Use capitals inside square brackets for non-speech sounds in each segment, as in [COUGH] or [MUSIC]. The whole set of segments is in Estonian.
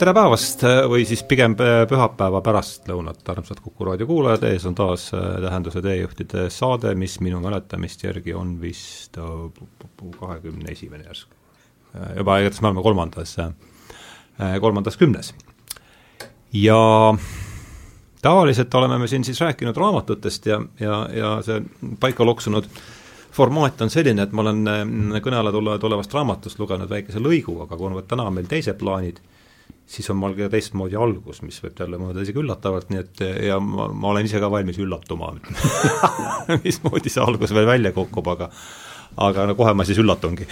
tere päevast või siis pigem pühapäeva pärastlõunat, armsad Kuku raadio kuulajad, ees on taas Tähenduse teejuhtide saade, mis minu mäletamist järgi on vist kahekümne esimene järsku. juba igatahes me oleme kolmandas, kolmandas kümnes. ja tavaliselt oleme me siin siis rääkinud raamatutest ja, ja, ja see paika loksunud formaat on selline, et ma olen kõne alla tule, tulevast raamatust lugenud väikese lõigu, aga kuna täna on meil teised plaanid, siis on mul ka teistmoodi algus, mis võib jälle mõjuda isegi üllatavalt, nii et ja ma, ma olen ise ka valmis üllatuma [LAUGHS] mismoodi see algus veel välja kukub, aga aga no kohe ma siis üllatungi.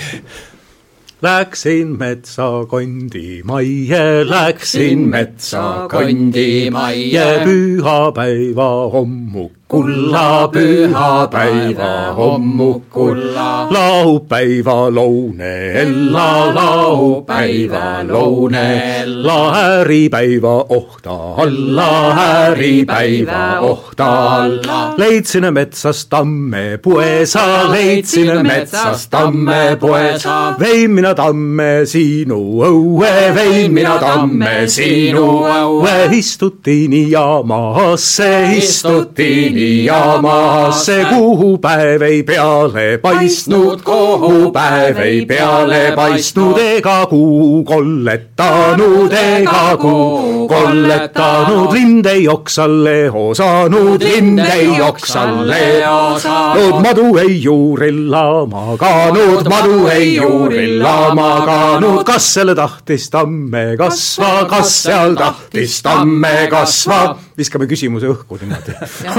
Läksin metsa kondimajje, läksin metsa kondimajje pühapäeva hommuk kulla pühapäiva hommukulla. laupäiva lounella, laupäiva lounella, äripäiva ohta alla, äripäiva ohta alla. leidsin metsast tammepuesa, leidsin metsast tammepuesa, vein mina tamme sinu õue, vein mina tamme sinu õue, istuti nii jaamasse, istuti nii jaamasse, kuhu päev ei peale paistnud, kuhu päev ei peale paistnud ega kuu kolletanud, ega kuu kolletanud, lind ei oksalle osanud, lind ei oksalle osanud, madu ei juurilla maganud, madu ei juurilla maganud, kas selle tahtis tamme kasva, kas seal tahtis tamme kasva, viskame küsimuse õhku niimoodi.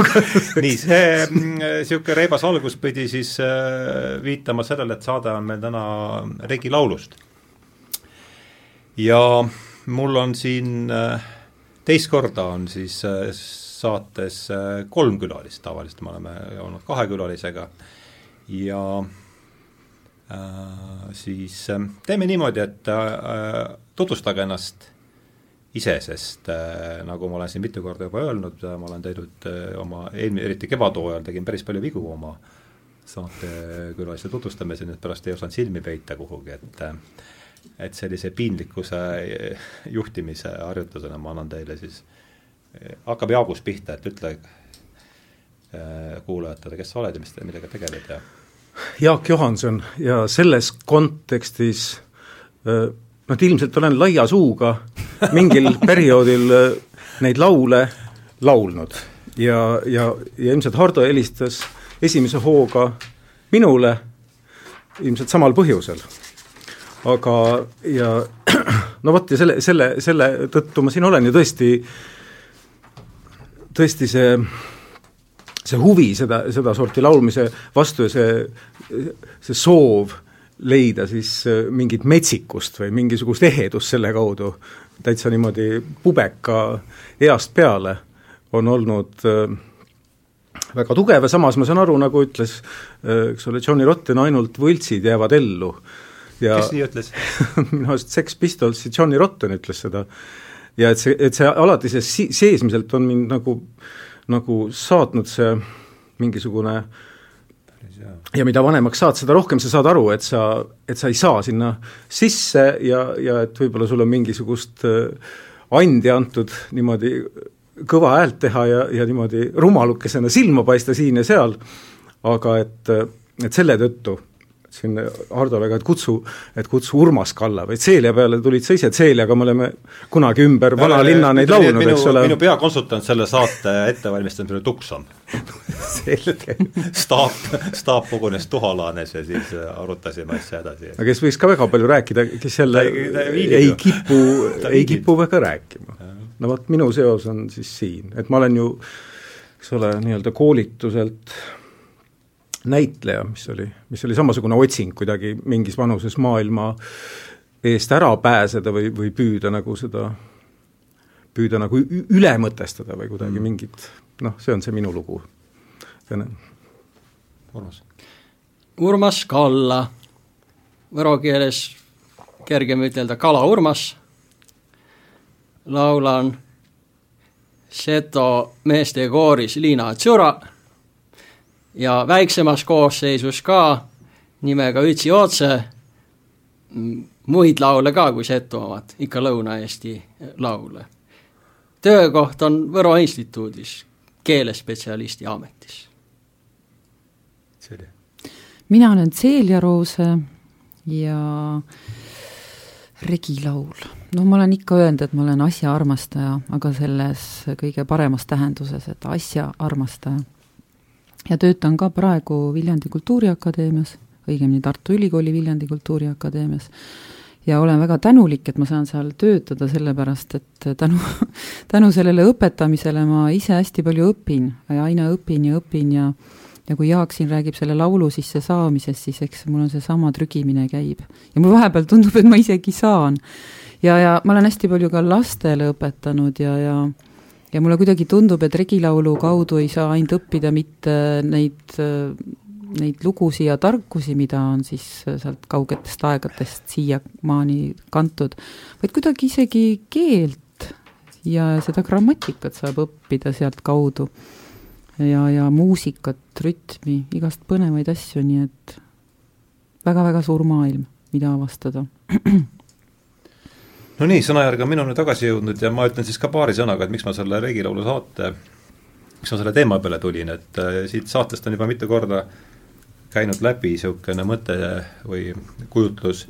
[LAUGHS] Nii, see niisugune mm, reibas algus pidi siis äh, viitama sellele, et saade on meil täna Regi laulust. ja mul on siin äh, teist korda on siis äh, saates kolm külalist, tavaliselt me oleme olnud kahe külalisega. Ja äh, siis teeme niimoodi, et äh, tutvustage ennast ise, sest äh, nagu ma olen siin mitu korda juba öelnud, ma olen teinud äh, oma eelmine, eriti kevadhooajal tegin päris palju vigu oma saatekülaliste tutvustamisel, et pärast ei osanud silmi peita kuhugi, et äh, et sellise piinlikkuse äh, juhtimise harjutusena ma annan teile siis, äh, hakkab Jaagust pihta, et ütle kuulajatele, kes sa oled ja mis, millega tegeled ja Jaak Johanson ja selles kontekstis noh, et ilmselt olen laia suuga mingil [LAUGHS] perioodil neid laule laulnud ja, ja, ja ilmselt Hardo helistas esimese hooga minule ilmselt samal põhjusel. Aga, ja [CLEARS THROAT] no vot, ja selle, selle, selle tõttu ma siin olen ja tõesti, tõesti see see huvi seda, sedasorti laulmise vastu ja see, see soov leida siis äh, mingit metsikust või mingisugust ehedust selle kaudu, täitsa niimoodi pubeka east peale, on olnud äh, väga tugev ja samas ma saan aru, nagu ütles äh, eks ole, Johnny Rotten, ainult võltsid jäävad ellu. Ja kes nii ütles? [LAUGHS] Minu arust Sex Pistolsi Johnny Rotten ütles seda. ja et see, et see alati see si-, seesmiselt on mind nagu, nagu saatnud see mingisugune äh, ja mida vanemaks saad, seda rohkem sa saad aru, et sa, et sa ei saa sinna sisse ja, ja et võib-olla sul on mingisugust äh, andi antud niimoodi kõva häält teha ja, ja niimoodi rumalukesena silma paista siin ja seal, aga et, et selle tõttu siin Hardole ka, et kutsu, et kutsu Urmas Kalla, vaid Celia peale tulid sa ise, Celiaga me oleme kunagi ümber vana linna neid laulnud, eks ole. minu peakonsultant selle saate ettevalmistamisel Tukson [LAUGHS] selge. Staap, staap kogunes Tuhalaanes ja siis arutasime asja edasi. aga kes võiks ka väga palju rääkida, kes jälle ei kipu, ei kipu väga rääkima. no vot, minu seos on siis siin, et ma olen ju eks ole, nii-öelda koolituselt näitleja, mis oli, mis oli samasugune otsing kuidagi mingis vanuses maailma eest ära pääseda või, või püüda nagu seda, püüda nagu üle mõtestada või kuidagi mm. mingit noh, see on see minu lugu. Urmas. Urmas Kalla, võro keeles kergem ütelda Kala Urmas, laulan seto meeste kooris Liina Tsura ja väiksemas koosseisus ka nimega Ütsi Otse muid laule ka kui Seto omad, ikka Lõuna-Eesti laule. töökoht on Võro instituudis keelespetsialisti ametis. mina olen Celia Roose ja regilaul. no ma olen ikka öelnud, et ma olen asja armastaja, aga selles kõige paremas tähenduses, et asja armastaja. Ja töötan ka praegu Viljandi Kultuuriakadeemias, õigemini Tartu Ülikooli Viljandi Kultuuriakadeemias, ja olen väga tänulik, et ma saan seal töötada, sellepärast et tänu, [LAUGHS] tänu sellele õpetamisele ma ise hästi palju õpin ja aina õpin ja õpin ja ja kui Jaak siin räägib selle laulu sisse saamisest, siis eks mul on seesama trügimine käib. ja mul vahepeal tundub, et ma isegi saan. ja, ja ma olen hästi palju ka lastele õpetanud ja, ja ja mulle kuidagi tundub, et regilaulu kaudu ei saa ainult õppida mitte neid, neid lugusid ja tarkusi, mida on siis sealt kaugetest aegadest siiamaani kantud, vaid kuidagi isegi keelt ja seda grammatikat saab õppida sealtkaudu ja, ja muusikat, rütmi, igast põnevaid asju, nii et väga-väga suur maailm, mida avastada. [CLEARS THROAT] no nii, sõnajärg on minuni tagasi jõudnud ja ma ütlen siis ka paari sõnaga, et miks ma selle Regilaulu saate, miks ma selle teema peale tulin, et äh, siit saatest on juba mitu korda käinud läbi niisugune mõte või kujutlus,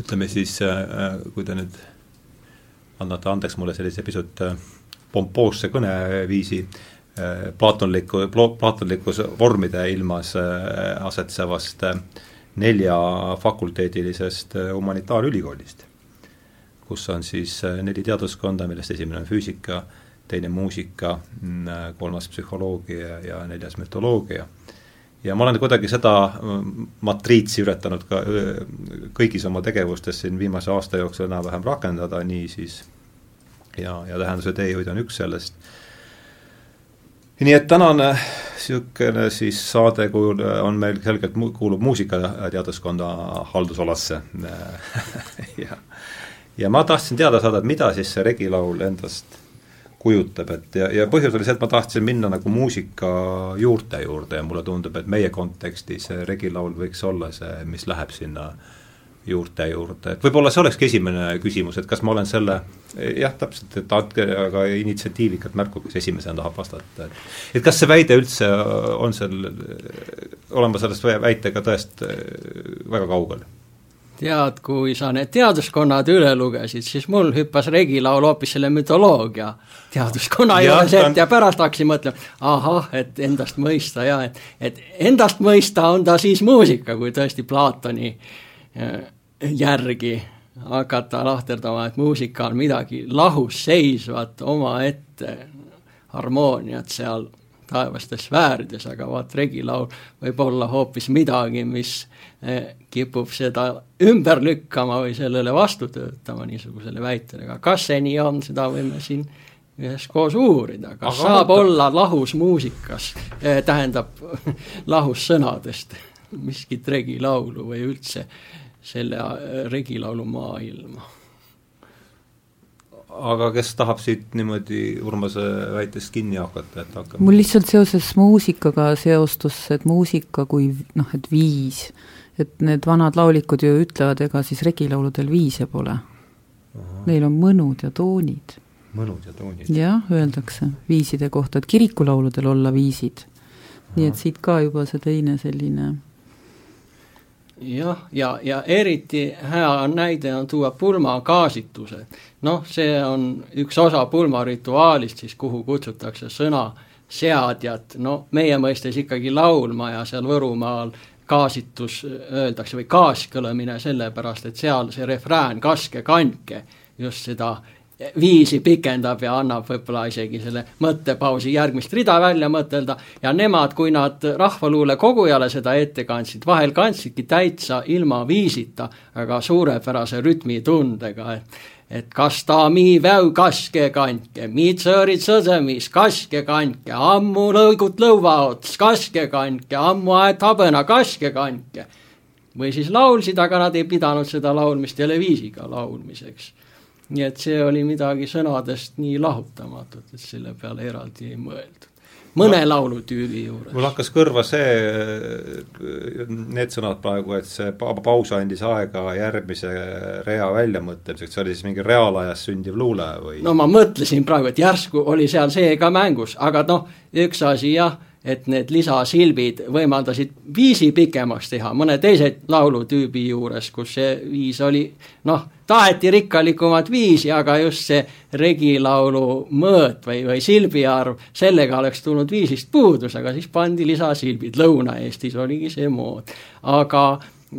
ütleme siis äh,, kui te nüüd annate andeks mulle sellise pisut äh, pompoosse kõneviisi äh,, Äh, plaatonliku, plaatonlikus vormide ilmas äh, asetsevast äh, nelja fakulteedilisest humanitaarülikoolist, kus on siis neli teaduskonda, millest esimene on füüsika, teine muusika, mm, kolmas psühholoogia ja neljas mütoloogia. ja ma olen kuidagi seda matriitsi üritanud ka kõigis oma tegevustes siin viimase aasta jooksul enam-vähem rakendada, nii siis ja, ja tähenduse teejuhid on üks sellest nii et tänane niisugune siis saade kujul on meil selgelt, kuulub muusikateaduskonda haldusalasse [LAUGHS] ja, ja ma tahtsin teada saada, et mida siis see regilaul endast kujutab, et ja, ja põhjus oli see, et ma tahtsin minna nagu muusika juurte juurde ja mulle tundub, et meie kontekstis regilaul võiks olla see, mis läheb sinna juurte juurde, et võib-olla see olekski esimene küsimus, et kas ma olen selle, jah, täpselt, et andke aga initsiatiivikalt märku, kes esimesena tahab vastata, et et kas see väide üldse on seal, olen ma sellest väitega tõest väga kaugel? Tead, kui sa need teaduskonnad üle lugesid, siis mul hüppas regilaul hoopis selle mütoloogia. Teaduskonna juures ette ja pärast hakkasin mõtlema, ahah, et endast mõista ja et, et endast mõista on ta siis muusika, kui tõesti Platoni äh, järgi hakata lahterdama, et muusika on midagi lahus seisvat omaette harmooniat seal taevastes sfäärides, aga vaat regilaul võib olla hoopis midagi, mis eh, kipub seda ümber lükkama või sellele vastu töötama, niisugusele väitele, aga kas see nii on, seda võime siin üheskoos uurida, kas aga saab võtta. olla lahus muusikas eh,, tähendab [LAUGHS] lahus sõnadest miskit regilaulu või üldse selle äh, regilaulu maailma. Aga kes tahab siit niimoodi Urmase väitest kinni hakata, et hakkame? mul lihtsalt seoses muusikaga seostus, et muusika kui noh, et viis, et need vanad laulikud ju ütlevad, ega siis regilauludel viise pole. Neil on mõnud ja toonid. mõnud ja toonid? jah, öeldakse viiside kohta, et kirikulauludel olla viisid. nii et siit ka juba see teine selline jah, ja, ja eriti hea näide on tuua pulmakaasitused. noh, see on üks osa pulmarituaalist siis, kuhu kutsutakse sõna seadjat, no meie mõistes ikkagi laulma ja seal Võrumaal kaasitus öeldakse või kaaskõlemine sellepärast, et seal see refrään kaske kandke just seda viisi pikendab ja annab võib-olla isegi selle mõttepausi järgmist rida välja mõtelda ja nemad, kui nad rahvaluule kogujale seda ette kandsid, vahel kandsidki täitsa ilma viisita, aga suurepärase rütmitundega, et et kas ta mi väu kaske kandke, mi tsõrid sõsemis kaske kandke, ammu lõugut lõuvaots kaske kandke, ammu aed habena kaske kandke. või siis laulsid, aga nad ei pidanud seda laulmist jälle viisiga laulmiseks nii et see oli midagi sõnadest nii lahutamatut, et selle peale eraldi ei mõeldud. mõne laulutüübi juures. mul hakkas kõrva see, need sõnad praegu, et see pa-, paus andis aega järgmise rea väljamõtlemiseks, see oli siis mingi reaalajas sündiv luule või? no ma mõtlesin praegu, et järsku oli seal see ka mängus, aga noh, üks asi jah et need lisasilbid võimaldasid viisi pikemaks teha, mõne teise laulutüübi juures, kus see viis oli noh, taheti rikkalikumat viisi, aga just see regilaulu mõõt või, või silbi arv, sellega oleks tulnud viisist puudus, aga siis pandi lisasilbid, Lõuna-Eestis oligi see mood. aga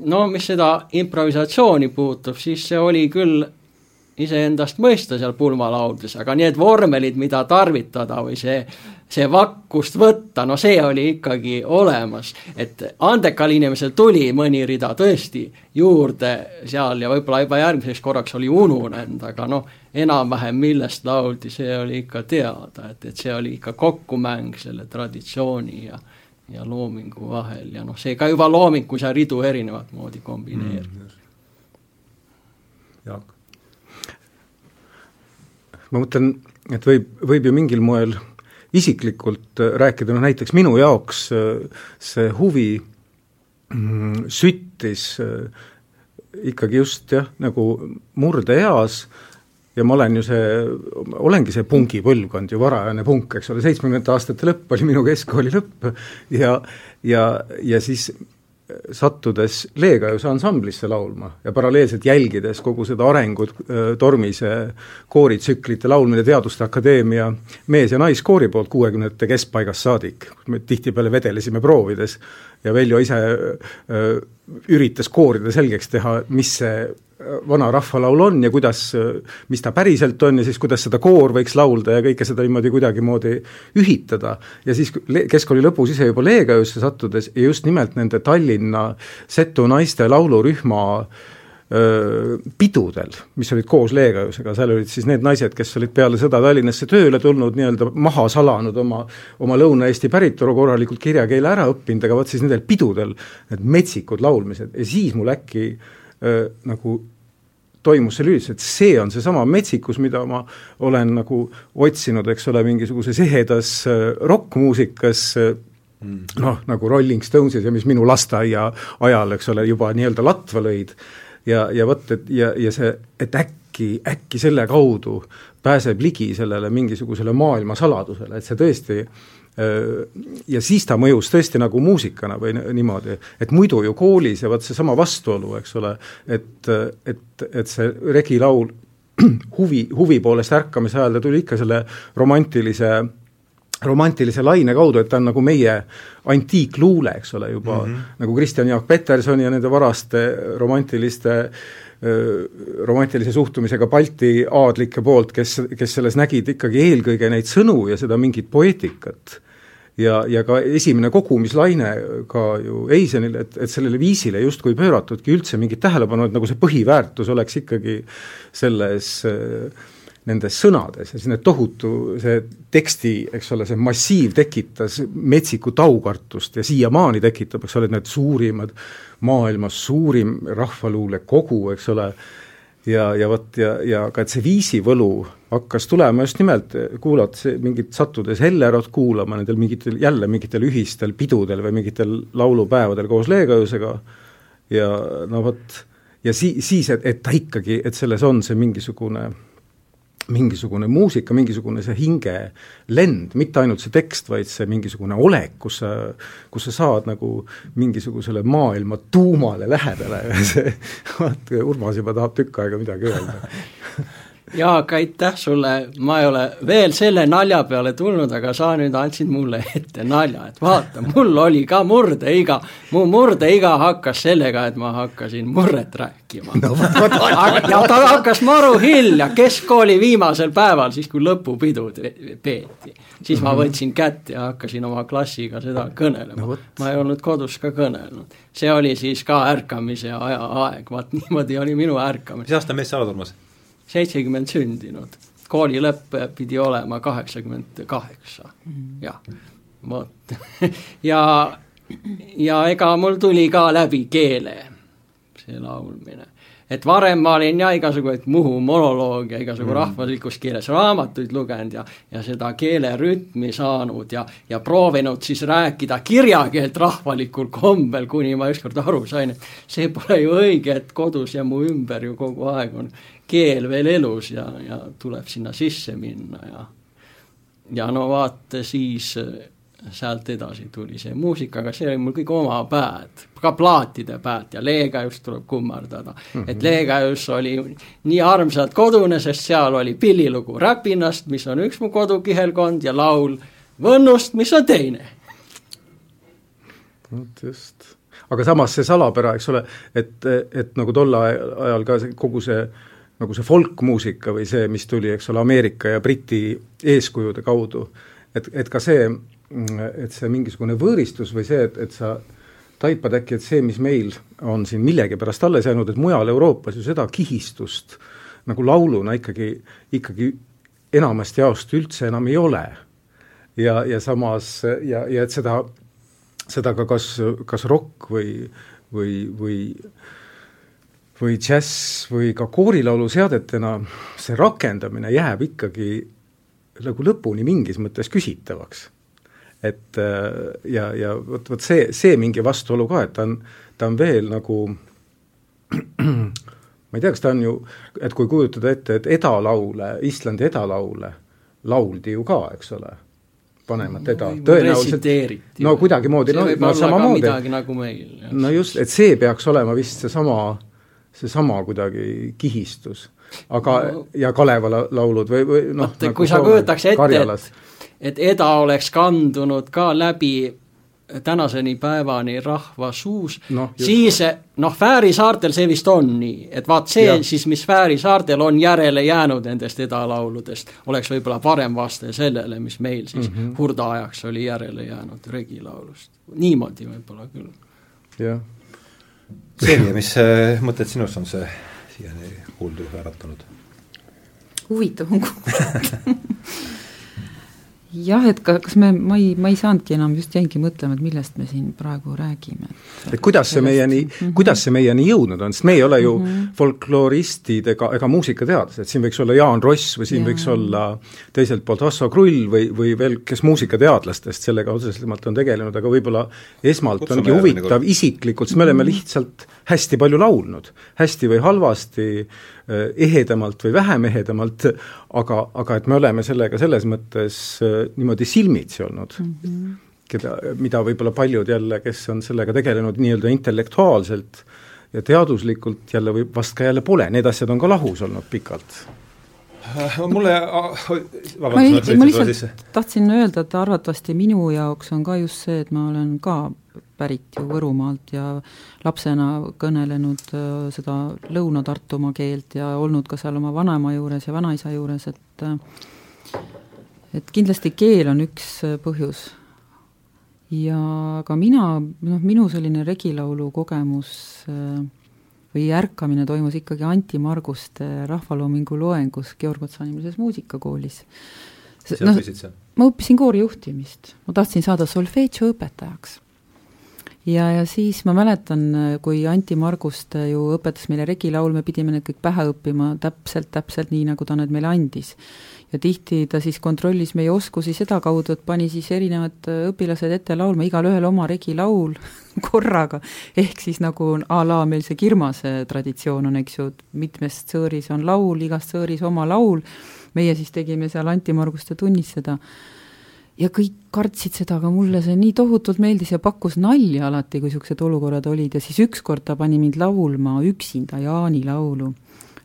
no mis seda improvisatsiooni puutub, siis see oli küll iseendast mõista seal pulmalauldes, aga need vormelid, mida tarvitada või see see vakkust võtta, no see oli ikkagi olemas, et andekal inimesel tuli mõni rida tõesti juurde seal ja võib-olla juba järgmiseks korraks oli ununenud, aga noh, enam-vähem millest lauldi, see oli ikka teada, et, et see oli ikka kokkumäng selle traditsiooni ja ja loomingu vahel ja noh, see ka juba looming, kui sa ridu erinevat moodi kombineerid mm,. Jaak? ma mõtlen, et võib, võib ju mingil moel isiklikult äh, rääkida, noh näiteks minu jaoks äh, see huvi mm, süttis äh, ikkagi just jah, nagu murdeeas ja ma olen ju see, olengi see pungipõlvkond ju, varajane punk, eks ole, seitsmekümnendate aastate lõpp oli minu keskkooli lõpp ja ja, ja siis sattudes Leegajuse ansamblisse laulma ja paralleelselt jälgides kogu seda arengut Tormise kooritsüklite laulmine Teaduste Akadeemia mees- ja naiskoori poolt kuuekümnendate keskpaigast saadik, me tihtipeale vedelesime proovides ja Veljo ise üritas kooridele selgeks teha, mis see vana rahvalaul on ja kuidas, mis ta päriselt on ja siis kuidas seda koor võiks laulda ja kõike seda niimoodi kuidagimoodi ühitada. ja siis keskkooli lõpus ise juba Leegajusse sattudes ja just nimelt nende Tallinna setu naiste laulurühma öö, pidudel, mis olid koos Leegajusega, seal olid siis need naised, kes olid peale sõda Tallinnasse tööle tulnud, nii-öelda maha salanud oma, oma Lõuna-Eesti päritolu, korralikult kirjakeele ära õppinud, aga vot siis nendel pidudel need metsikud laulmised ja siis mul äkki öö, nagu toimus see lüütus, et see on seesama metsikus, mida ma olen nagu otsinud, eks ole, mingisuguses ehedas rokkmuusikas mm. noh, nagu Rolling Stonesis ja mis minu lasteaia ajal, eks ole, juba nii-öelda latva lõid, ja, ja vot, et ja, ja see, et äkki, äkki selle kaudu pääseb ligi sellele mingisugusele maailma saladusele, et see tõesti äh, ja siis ta mõjus tõesti nagu muusikana või niimoodi, et muidu ju koolis ja vot seesama vastuolu, eks ole, et, et, et see regilaul [CLEARS THROAT] huvi, huvi poolest ärkamise ajal ta tuli ikka selle romantilise romantilise laine kaudu, et ta on nagu meie antiikluule, eks ole, juba mm -hmm. nagu Kristjan Jaak Petersoni ja nende varaste romantiliste romantilise suhtumisega Balti aadlike poolt, kes, kes selles nägid ikkagi eelkõige neid sõnu ja seda mingit poeetikat. ja, ja ka esimene kogumislaine ka ju Eisenil, et, et sellele viisile justkui pööratudki üldse mingit tähelepanu, et nagu see põhiväärtus oleks ikkagi selles äh, nendes sõnades ja need tohutu, see teksti, eks ole, see massiiv tekitas metsikut aukartust ja siiamaani tekitab, eks ole, need suurimad maailmas suurim rahvaluulekogu, eks ole, ja, ja vot, ja, ja ka, et see viisivõlu hakkas tulema just nimelt, kuulad mingit, sattudes Hellerot kuulama nendel mingitel, jälle mingitel ühistel pidudel või mingitel laulupäevadel koos Leegajusega ja no vot, ja si-, siis, et, et ta ikkagi, et selles on see mingisugune mingisugune muusika, mingisugune see hingelend, mitte ainult see tekst, vaid see mingisugune olek, kus sa, kus sa saad nagu mingisugusele maailma tuumale lähedale. [LAUGHS] See, vaat Urmas juba tahab tükk aega midagi öelda [LAUGHS] Jaak, aitäh sulle, ma ei ole veel selle nalja peale tulnud, aga sa nüüd andsid mulle ette nalja, et vaata, mul oli ka murdeiga, mu murdeiga hakkas sellega, et ma hakkasin murret rääkima no,. ja ta hakkas maru hilja, keskkooli viimasel päeval, siis kui lõpupidu peeti. siis ma mhm. võtsin kätt ja hakkasin oma klassiga seda kõnelema no,. ma ei olnud kodus ka kõnelnud. see oli siis ka ärkamise aja aeg, vaat niimoodi oli minu ärkamine. mis aasta mees sa oled, Urmas? Seitsekümmend sündinud, kooli lõpp pidi olema kaheksakümmend kaheksa, mm. jah, vot [LAUGHS] ja, ja ega mul tuli ka läbi keele see laulmine. et varem ma olin ja igasuguseid Muhu monolooge, igasugu mm. rahvuslikus keeles raamatuid lugenud ja ja seda keele rütmi saanud ja ja proovinud siis rääkida kirjakeelt rahvalikul kombel, kuni ma ükskord aru sain, et see pole ju õige, et kodus ja mu ümber ju kogu aeg on keel veel elus ja, ja tuleb sinna sisse minna ja ja no vaata siis sealt edasi tuli see muusika, aga see oli mul kõik oma päed, ka plaatide päed ja Leegajus tuleb kummardada mm. -hmm. et Leegajus oli nii armsalt kodune, sest seal oli pillilugu Räpinast, mis on üks mu kodukihelkond, ja laul Võnnust, mis on teine. vot just. aga samas see salapära, eks ole, et, et nagu tol ajal ka see, kogu see nagu see folkmuusika või see, mis tuli, eks ole, Ameerika ja Briti eeskujude kaudu, et, et ka see et see mingisugune võõristus või see, et, et sa taipad äkki, et see, mis meil on siin millegipärast alles jäänud, et mujal Euroopas ju seda kihistust nagu lauluna ikkagi, ikkagi enamasti jaost üldse enam ei ole. ja, ja samas ja, ja et seda, seda ka kas, kas rokk või, või, või või džäss või ka koorilaulu seadetena, see rakendamine jääb ikkagi nagu lõpuni mingis mõttes küsitavaks et äh, ja, ja vot, vot see, see mingi vastuolu ka, et ta on, ta on veel nagu [CLEARS THROAT] ma ei tea, kas ta on ju, et kui kujutada ette, et edalaule, Islandi edalaule lauldi ju ka, eks ole, panemat eda no,, tõenäoliselt no kuidagimoodi, no, no samamoodi. midagi nagu meil. no just, et see peaks olema vist seesama, seesama kuidagi kihistus. aga ja Kalevala laulud või, või noh, nagu kui sa kujutaks ette, et et Eda oleks kandunud ka läbi tänaseni päevani rahva suus no,, siis noh, Fääri saartel see vist on nii, et vaat see ja. siis, mis Fääri saartel on järele jäänud nendest edalauludest, oleks võib-olla parem vaste sellele, mis meil siis mm -hmm. hurda ajaks oli järele jäänud regilaulust. niimoodi võib-olla küll. jah. Selja, mis äh, mõtted sinust on see siiani kuuldu äratanud? huvitav on kuulata [LAUGHS] jah, et ka, kas me, ma ei, ma ei saanudki enam, just jäingi mõtlema, et millest me siin praegu räägime. et kuidas see meieni mm, -hmm. kuidas see meieni jõudnud on, sest me ei ole ju mm -hmm. folkloristid ega, ega muusikateadlased, siin võiks olla Jaan Ross või siin ja. võiks olla teiselt poolt Asso Krull või, või veel kes muusikateadlastest sellega otsesemalt on tegelenud, aga võib-olla esmalt Kutsume ongi huvitav isiklikult, sest me oleme lihtsalt hästi palju laulnud, hästi või halvasti, ehedamalt või vähem ehedamalt, aga, aga et me oleme sellega selles mõttes eh, niimoodi silmitsi olnud. Mm, -hmm. keda, mida võib-olla paljud jälle, kes on sellega tegelenud nii-öelda intellektuaalselt ja teaduslikult jälle või vast ka jälle pole, need asjad on ka lahus olnud pikalt. Mulle, ma, ei, ma lihtsalt tahtsin öelda, et arvatavasti minu jaoks on ka just see, et ma olen ka pärit ju Võrumaalt ja lapsena kõnelenud äh, seda Lõuna-Tartumaa keelt ja olnud ka seal oma vanaema juures ja vanaisa juures, et äh, et kindlasti keel on üks äh, põhjus. ja ka mina, noh, minu selline regilaulu kogemus või ärkamine toimus ikkagi Anti Marguste rahvaloomingu loengus Georg Otsa nimelises muusikakoolis. sa no, õppisid seal? ma õppisin koorijuhtimist, ma tahtsin saada solfeetšo õpetajaks ja, ja siis ma mäletan, kui Anti Marguste ju õpetas meile regilaul, me pidime need kõik pähe õppima täpselt, täpselt nii, nagu ta need meile andis. Ja tihti ta siis kontrollis meie oskusi sedakaudu, et pani siis erinevad õpilased ette laulma, igalühel oma regilaul [LAUGHS] korraga, ehk siis nagu a la meil see Kirmase traditsioon on, eks ju, mitmes tsõõris on laul, igas tsõõris oma laul, meie siis tegime seal Anti Marguste tunnis seda ja kõik kartsid seda, aga mulle see nii tohutult meeldis ja pakkus nalja alati, kui niisugused olukorrad olid ja siis ükskord ta pani mind laulma üksinda Jaani laulu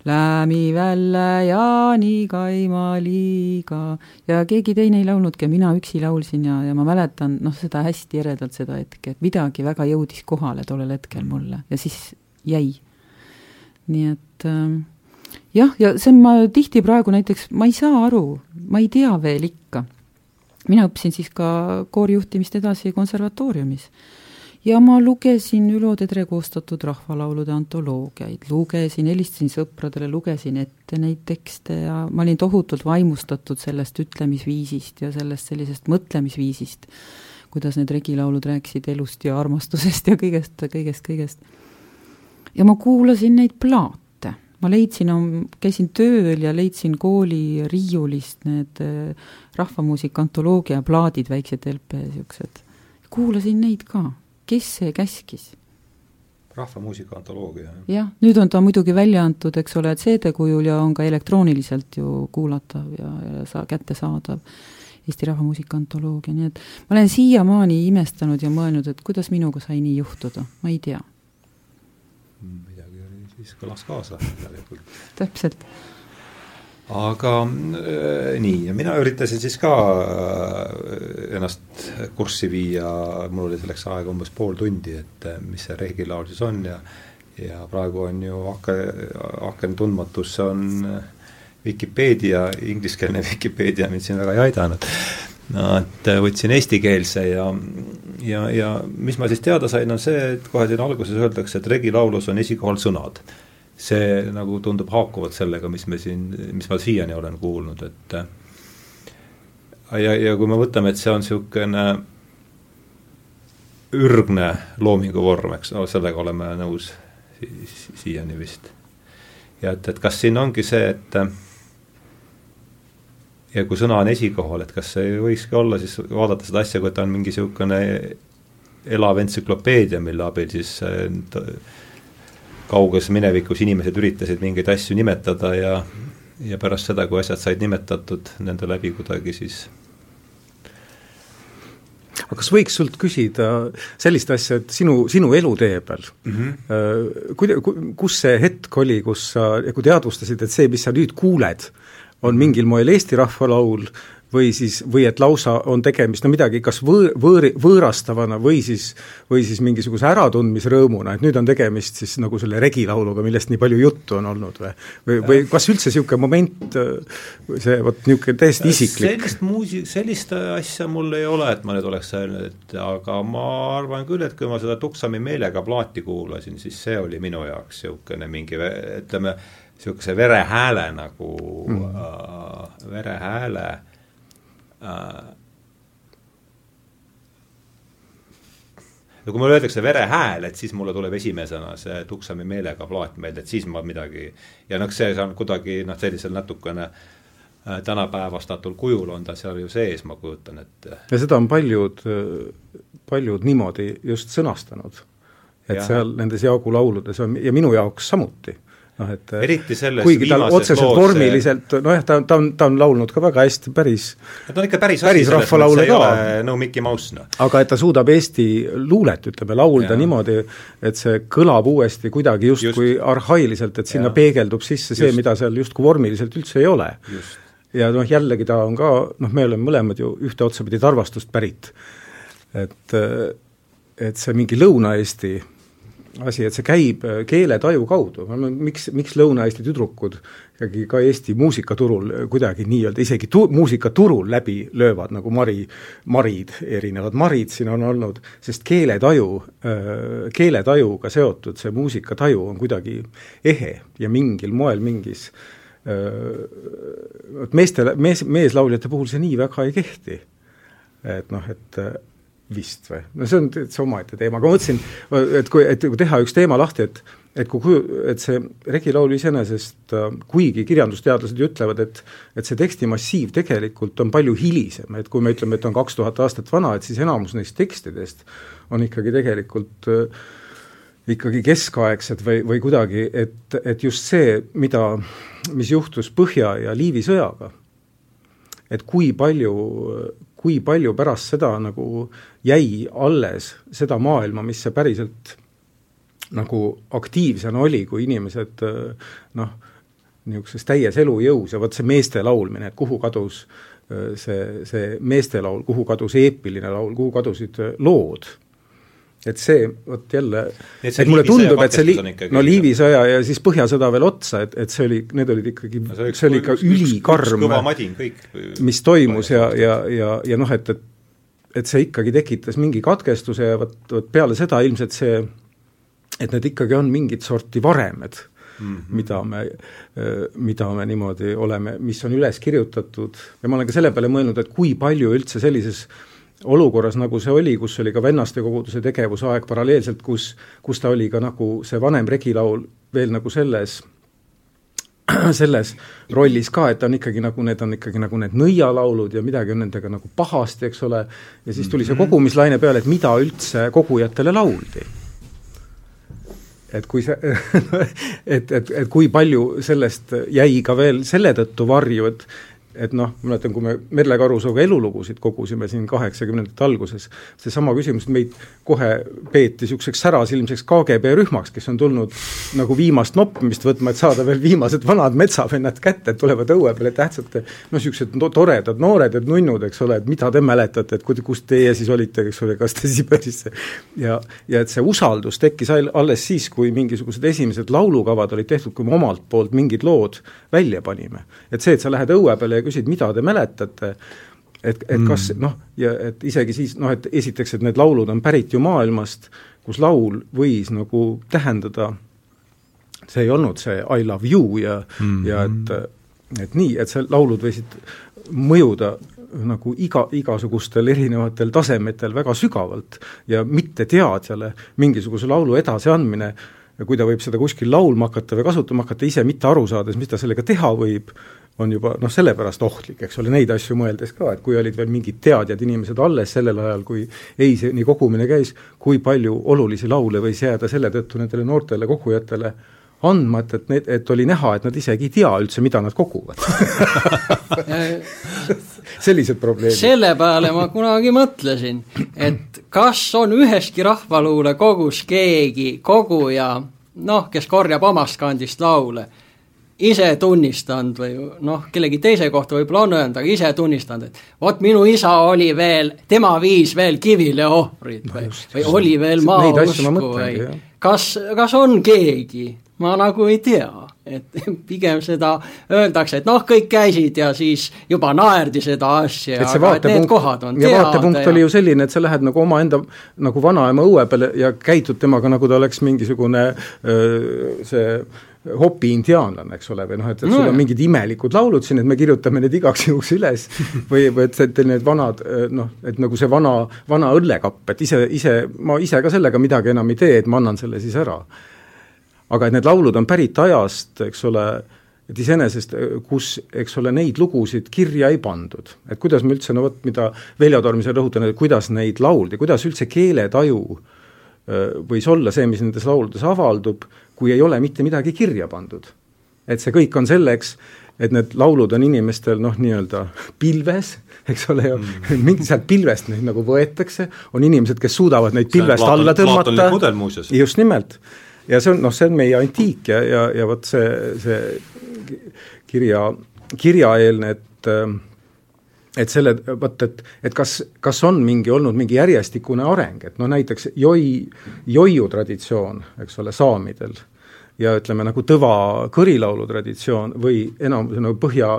Lämi välle Jaani kaimaliiga ja keegi teine ei laulnudki ja mina üksi laulsin ja, ja ma mäletan noh, seda hästi eredalt, seda hetke, et midagi väga jõudis kohale tollel hetkel mulle ja siis jäi. nii et äh, jah, ja see on, ma tihti praegu näiteks, ma ei saa aru, ma ei tea veel ikka. Mina õppisin siis ka koorijuhtimist edasi konservatooriumis. Ja ma lugesin Ülo Tedre koostatud rahvalaulude antoloogiaid, lugesin, helistasin sõpradele, lugesin ette neid tekste ja ma olin tohutult vaimustatud sellest ütlemisviisist ja sellest sellisest mõtlemisviisist, kuidas need regilaulud rääkisid elust ja armastusest ja kõigest, kõigest, kõigest. ja ma kuulasin neid plaate ma leidsin, käisin tööl ja leidsin kooli riiulist need äh, rahvamuusika antoloogia plaadid, väiksed LP niisugused. kuulasin neid ka, kes see käskis rahvamuusika antoloogia. jah, nüüd on ta muidugi välja antud, eks ole, CD-kujul ja on ka elektrooniliselt ju kuulatav ja, ja sa-, kättesaadav. Eesti Rahvamuusika antoloogia, nii et ma olen siiamaani imestanud ja mõelnud, et kuidas minuga sai nii juhtuda, ma ei tea. oli, siis kõlas kaasa järelikult. täpselt aga äh, nii, ja mina üritasin siis ka äh, ennast kurssi viia, mul oli selleks aega umbes pool tundi, et äh, mis see reeglilaul siis on ja ja praegu on ju ake, aken tundmatusse on Vikipeedia, ingliskeelne [LAUGHS] Vikipeedia mind siin väga ei aidanud. no et võtsin eestikeelse ja, ja, ja mis ma siis teada sain, on see, et kohe siin alguses öeldakse, et regilaulus on esikohal sõnad see nagu tundub haakuvat sellega, mis me siin, mis ma siiani olen kuulnud, et ja, ja kui me võtame, et see on niisugune ürgne loomingu vorm, eks no sellega oleme nõus si si siiani vist. ja et, et kas siin ongi see, et ja kui sõna on esikohal, et kas see võikski olla siis, vaadata seda asja, kui ta on mingi niisugune elav entsüklopeedia, mille abil siis kauges minevikus inimesed üritasid mingeid asju nimetada ja, ja pärast seda, kui asjad said nimetatud nende läbi kuidagi, siis aga kas võiks sult küsida sellist asja, et sinu, sinu elutee peal mm, -hmm. kuida-, kus see hetk oli, kus sa, kui teadvustasid, et see, mis sa nüüd kuuled, on mingil moel Eesti rahvalaul või siis, või et lausa on tegemist no midagi kas võõr, võõri, võõrastavana või siis, või siis mingisuguse äratundmisrõõmuna, et nüüd on tegemist siis nagu selle regilauluga, millest nii palju juttu on olnud või või, või kas üldse niisugune moment, see vot niisugune täiesti isiklik? Sellist muusi-, sellist asja mul ei ole, et ma nüüd oleks öelnud, et aga ma arvan küll, et kui ma seda Tuksami meelega plaati kuulasin, siis see oli minu jaoks niisugune mingi ütleme, niisuguse verehääle nagu mm. äh, verehääle äh, ja kui mulle öeldakse verehääl, et siis mulle tuleb esimesena see Tuksami meelega plaat meelde, et siis ma midagi ja noh, see on kuidagi noh, sellisel natukene äh, tänapäevastatul kujul on ta seal ju sees, ma kujutan ette. ja seda on paljud, paljud niimoodi just sõnastanud. et ja. seal nendes Jaagu lauludes on ja minu jaoks samuti noh et eriti selles kuigi ta otseselt vormiliselt, nojah, ta, ta on, ta on laulnud ka väga hästi, päris ta on ikka päris, päris rahvalaule ka. no Mickey Mouse, noh. aga et ta suudab eesti luulet, ütleme, laulda ja. niimoodi, et see kõlab uuesti kuidagi justkui just. arhailiselt, et sinna ja. peegeldub sisse see, mida seal justkui vormiliselt üldse ei ole. ja noh, jällegi ta on ka, noh, me oleme mõlemad ju ühte otsapidi Tarvastust pärit. et, et see mingi Lõuna-Eesti asi, et see käib äh, keeletaju kaudu, miks, miks Lõuna-Eesti tüdrukud ikkagi ka Eesti muusikaturul kuidagi nii-öelda isegi tu-, muusikaturul läbi löövad, nagu Mari, Marid, erinevad Marid siin on olnud, sest keeletaju, äh, keeletajuga seotud see muusikataju on kuidagi ehe ja mingil moel mingis vot äh, meestele, mees, meeslauljate puhul see nii väga ei kehti. et noh, et vist või? no see on täitsa omaette teema, aga ma mõtlesin, et kui, et kui teha üks teema lahti, et et kui kuju-, et see regilaul iseenesest, kuigi kirjandusteadlased ju ütlevad, et et see tekstimassiiv tegelikult on palju hilisem, et kui me ütleme, et on kaks tuhat aastat vana, et siis enamus neist tekstidest on ikkagi tegelikult äh, ikkagi keskaegsed või, või kuidagi, et, et just see, mida, mis juhtus Põhja ja Liivi sõjaga, et kui palju, kui palju pärast seda nagu jäi alles seda maailma, mis see päriselt nagu aktiivsena oli, kui inimesed noh, niisuguses täies elujõus ja vot see meeste laulmine, et kuhu kadus see, see meestelaul, kuhu kadus eepiline laul, kuhu kadusid lood. Et see, vot jälle, et, mulle tundub, et see li-, no Liivi sõja ja siis Põhjasõda veel otsa, et, et see oli, need olid ikkagi no,, see, see oli ikka ülikarm, mis toimus ja, ja, ja, ja noh, et, et et see ikkagi tekitas mingi katkestuse ja vot, vot peale seda ilmselt see, et need ikkagi on mingit sorti varemed mm, -hmm. mida me, mida me niimoodi oleme, mis on üles kirjutatud ja ma olen ka selle peale mõelnud, et kui palju üldse sellises olukorras, nagu see oli, kus oli ka vennaste koguduse tegevusaeg paralleelselt, kus, kus ta oli ka nagu see vanem regilaul veel nagu selles [CLEARS THROAT] selles rollis ka, et on ikkagi nagu, need on ikkagi nagu need nõialaulud ja midagi on nendega nagu pahasti, eks ole, ja siis tuli see Mhm. kogumislaine peale, et mida üldse kogujatele lauldi et kui see [LAUGHS] et, et, et kui palju sellest jäi ka veel selle tõttu varju, et et noh, mäletan, kui me Merle Karusooga elulugusid kogusime siin kaheksakümnendate alguses, seesama küsimus, et meid kohe peeti niisuguseks särasilmseks KGB rühmaks, kes on tulnud nagu viimast noppimist võtma, et saada veel viimased vanad metsavennad kätte, et tulevad õue peale tähtsate noh, niisugused no, toredad noored ja nunnud, eks ole, et mida te mäletate, et kus teie siis olite, eks ole, kas te [LAUGHS] Siberisse ja, ja et see usaldus tekkis all, alles siis, kui mingisugused esimesed laulukavad olid tehtud, kui me omalt poolt mingid lood välja panime. et see, et sa lähed õue peale ja küsid, mida te mäletate, et, et kas noh, ja et isegi siis noh, et esiteks, et need laulud on pärit ju maailmast, kus laul võis nagu tähendada, see ei olnud see I love you ja mm, -hmm. ja et, et nii, et see laulud võisid mõjuda nagu iga, igasugustel erinevatel tasemetel väga sügavalt ja mitteteadjale mingisuguse laulu edasiandmine ja kui ta võib seda kuskil laulma hakata või kasutama hakata, ise mitte aru saades, mis ta sellega teha võib, on juba noh, sellepärast ohtlik, eks ole, neid asju mõeldes ka, et kui olid veel mingid teadjad inimesed alles sellel ajal, kui EISE-ni kogumine käis, kui palju olulisi laule võis jääda selle tõttu nendele noortele kogujatele andma, et, et need, et oli näha, et nad isegi ei tea üldse, mida nad koguvad [LAUGHS] sellised probleemid. selle peale ma kunagi mõtlesin, et kas on üheski rahvaluule kogus keegi koguja, noh, kes korjab omast kandist laule, ise tunnistanud või noh, kellegi teise kohta võib-olla on öelnud, aga ise tunnistanud, et vot minu isa oli veel, tema viis veel kivile ohvrid või no, või oli veel maausku või kas, kas on keegi, ma nagu ei tea et [LAUGHS] pigem seda öeldakse, et noh, kõik käisid ja siis juba naerdi seda asja, aga vaatepunkt, et need kohad on teada. ja vaatepunkt ja... oli ju selline, et sa lähed nagu omaenda nagu vanaema õue peale ja käitud temaga, nagu ta oleks mingisugune öö, see hopi indiaanlane, eks ole, või noh, et, et no, sul on mingid imelikud laulud siin, et me kirjutame need igaks juhuks üles [LAUGHS] või, või et, et need vanad noh, et nagu see vana, vana õllekapp, et ise, ise, ma ise ka sellega midagi enam ei tee, et ma annan selle siis ära aga et need laulud on pärit ajast, eks ole, et iseenesest, kus, eks ole, neid lugusid kirja ei pandud. et kuidas me üldse, no vot, mida Veljo Tormisel rõhutab, et kuidas neid lauldi, kuidas üldse keeletaju võis olla see, mis nendes lauludes avaldub, kui ei ole mitte midagi kirja pandud. et see kõik on selleks, et need laulud on inimestel noh, nii-öelda pilves, [LAUGHS] eks ole ju mm., mingi sealt pilvest neid nagu võetakse, on inimesed, kes suudavad neid pilvest alla tõmmata, just nimelt ja see on, noh, see on meie antiik ja, ja, ja vot see, see kirja, kirjaeelne, et et selle, vot et, et kas, kas on mingi olnud mingi järjestikune areng, et noh, näiteks joi, joiu traditsioon, eks ole, saamidel, ja ütleme, nagu tõva kõrilaulu traditsioon või enam nagu Põhja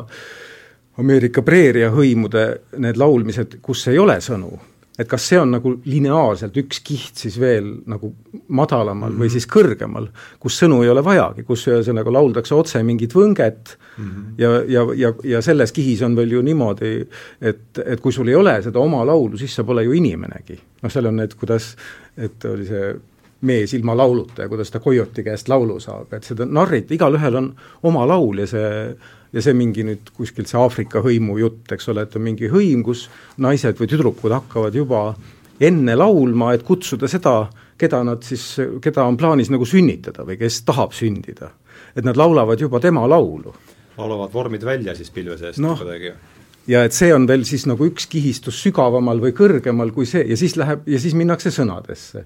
Ameerika preeria hõimude need laulmised, kus ei ole sõnu et kas see on nagu lineaarselt üks kiht siis veel nagu madalamal mm -hmm. või siis kõrgemal, kus sõnu ei ole vajagi, kus ühesõnaga lauldakse otse mingit võnget mm -hmm. ja, ja, ja, ja selles kihis on veel ju niimoodi, et, et kui sul ei ole seda oma laulu, siis sa pole ju inimenegi. noh, seal on need, kuidas, et oli see mees ilma lauluta ja kuidas ta Coyote'i käest laulu saab, et seda narrit, igalühel on oma laul ja see ja see mingi nüüd kuskilt see Aafrika hõimu jutt, eks ole, et on mingi hõim, kus naised või tüdrukud hakkavad juba enne laulma, et kutsuda seda, keda nad siis, keda on plaanis nagu sünnitada või kes tahab sündida. et nad laulavad juba tema laulu. laulavad vormid välja siis pilve seest no, kuidagi? ja et see on veel siis nagu üks kihistus sügavamal või kõrgemal kui see ja siis läheb, ja siis minnakse sõnadesse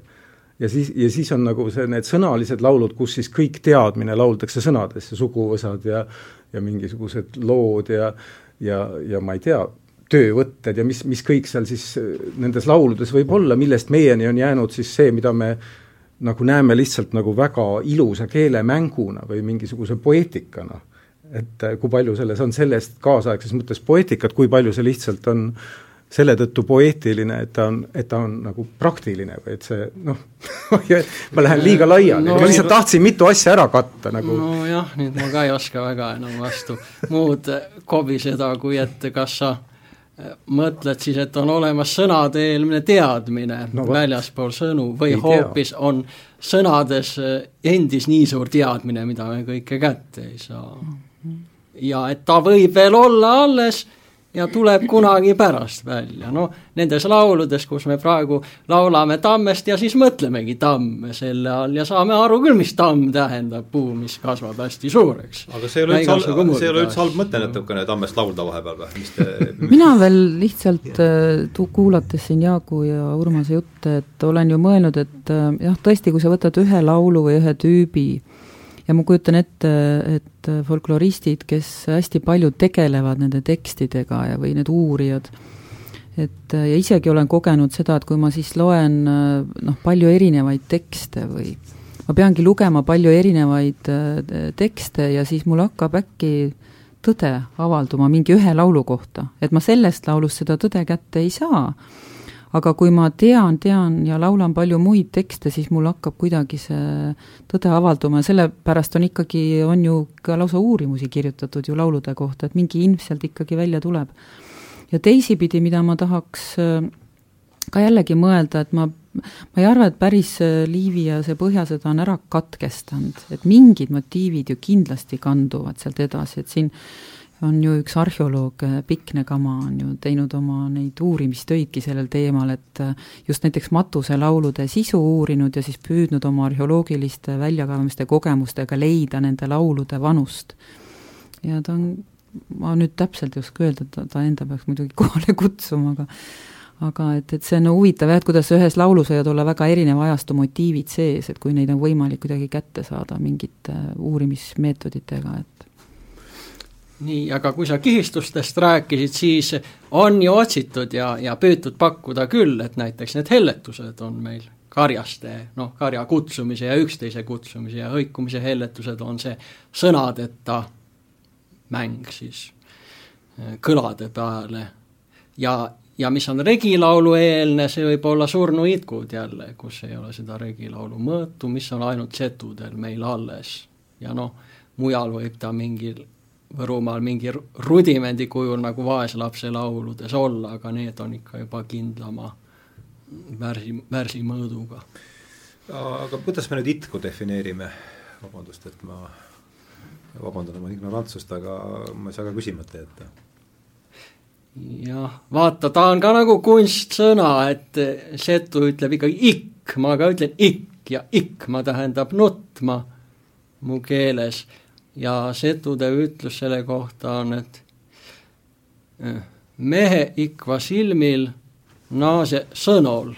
ja siis, ja siis on nagu see, need sõnalised laulud, kus siis kõik teadmine lauldakse sõnadesse, suguvõsad ja ja mingisugused lood ja ja, ja ma ei tea, töövõtted ja mis, mis kõik seal siis nendes lauludes võib olla, millest meieni on jäänud siis see, mida me nagu näeme lihtsalt nagu väga ilusa keelemänguna või mingisuguse poeetikana. et kui palju selles on sellest kaasaegses mõttes poeetikat, kui palju see lihtsalt on äh, selle tõttu poeetiline, et ta on, et ta on nagu praktiline või et see noh [LAUGHS] ma lähen liiga laiali no,, ma lihtsalt tahtsin mitu asja ära katta nagu. nojah, nüüd ma ka ei oska väga enam vastu muud kobiseda, kui et kas sa mõtled siis, et on olemas sõnade eelmine teadmine no, väljaspool sõnu või hoopis tea. on sõnades endis nii suur teadmine, mida me kõike kätte ei saa ja et ta võib veel olla alles ja tuleb kunagi pärast välja, noh, nendes lauludes, kus me praegu laulame tammest ja siis mõtlemegi tamme selle all ja saame aru küll, mis tamm tähendab, puu, mis kasvab hästi suureks. aga see ei ole üldse halb, see ei ole üldse halb mõte natukene tammest laulda vahepeal või, mis te [LAUGHS] mina veel lihtsalt äh, kuulates siin Jaagu ja Urmase jutte, et olen ju mõelnud, et äh, jah, tõesti, kui sa võtad ühe laulu või ühe tüübi, ja ma kujutan ette, et folkloristid, kes hästi palju tegelevad nende tekstidega ja, või need uurijad, et ja isegi olen kogenud seda, et kui ma siis loen noh, palju erinevaid tekste või ma peangi lugema palju erinevaid tekste ja siis mul hakkab äkki tõde avalduma mingi ühe laulu kohta, et ma sellest laulust seda tõde kätte ei saa aga kui ma tean, tean ja laulan palju muid tekste, siis mul hakkab kuidagi see tõde avalduma. Ja sellepärast on ikkagi, on ju ka lausa uurimusi kirjutatud ju laulude kohta, et mingi ilm sealt ikkagi välja tuleb. ja teisipidi, mida ma tahaks äh, ka jällegi mõelda, et ma, ma ei arva, et päris äh, Liivi ja see Põhjasõda on ära katkestanud, et mingid motiivid ju kindlasti kanduvad sealt edasi, et siin on ju üks arheoloog, äh, Pikne Kama, on ju teinud oma neid uurimistöidki sellel teemal, et äh, just näiteks matuselaulude sisu uurinud ja siis püüdnud oma arheoloogiliste väljakaevamiste kogemustega leida nende laulude vanust. ja ta on, ma nüüd täpselt ei oska öelda, ta, ta enda peaks muidugi [LAUGHS] kohale kutsuma, aga aga et, et see on huvitav jah, et kuidas ühes laulus võivad olla väga erineva ajastu motiivid sees, et kui neid on võimalik kuidagi kätte saada mingite uurimismeetoditega, et nii, aga kui sa kihistustest rääkisid, siis on ju otsitud ja, ja püütud pakkuda küll, et näiteks need helletused on meil karjaste, noh, karja kutsumise ja üksteise kutsumise ja hõikumise helletused on see sõnadeta mäng siis eh, kõlade peale. ja, ja mis on regilaulu eelne, see võib olla surnuitkud jälle, kus ei ole seda regilaulu mõõtu, mis on ainult setudel meil alles. ja noh, mujal võib ta mingil Võrumaal mingi rudimendi kujul nagu vaeslapse lauludes olla, aga need on ikka juba kindlama värsi, värsimõõduga. aga kuidas me nüüd itku defineerime, vabandust, et ma vabandan oma ignorantsust, aga ma ei saa ka küsimata jätta. jah, vaata, ta on ka nagu kunstsõna, et setu ütleb ikkagi ikk, ma ka ütlen ikk ja ikma tähendab nutma mu keeles ja setude ütlus selle kohta on, et eh, mehe ikva silmil, naase sõnol.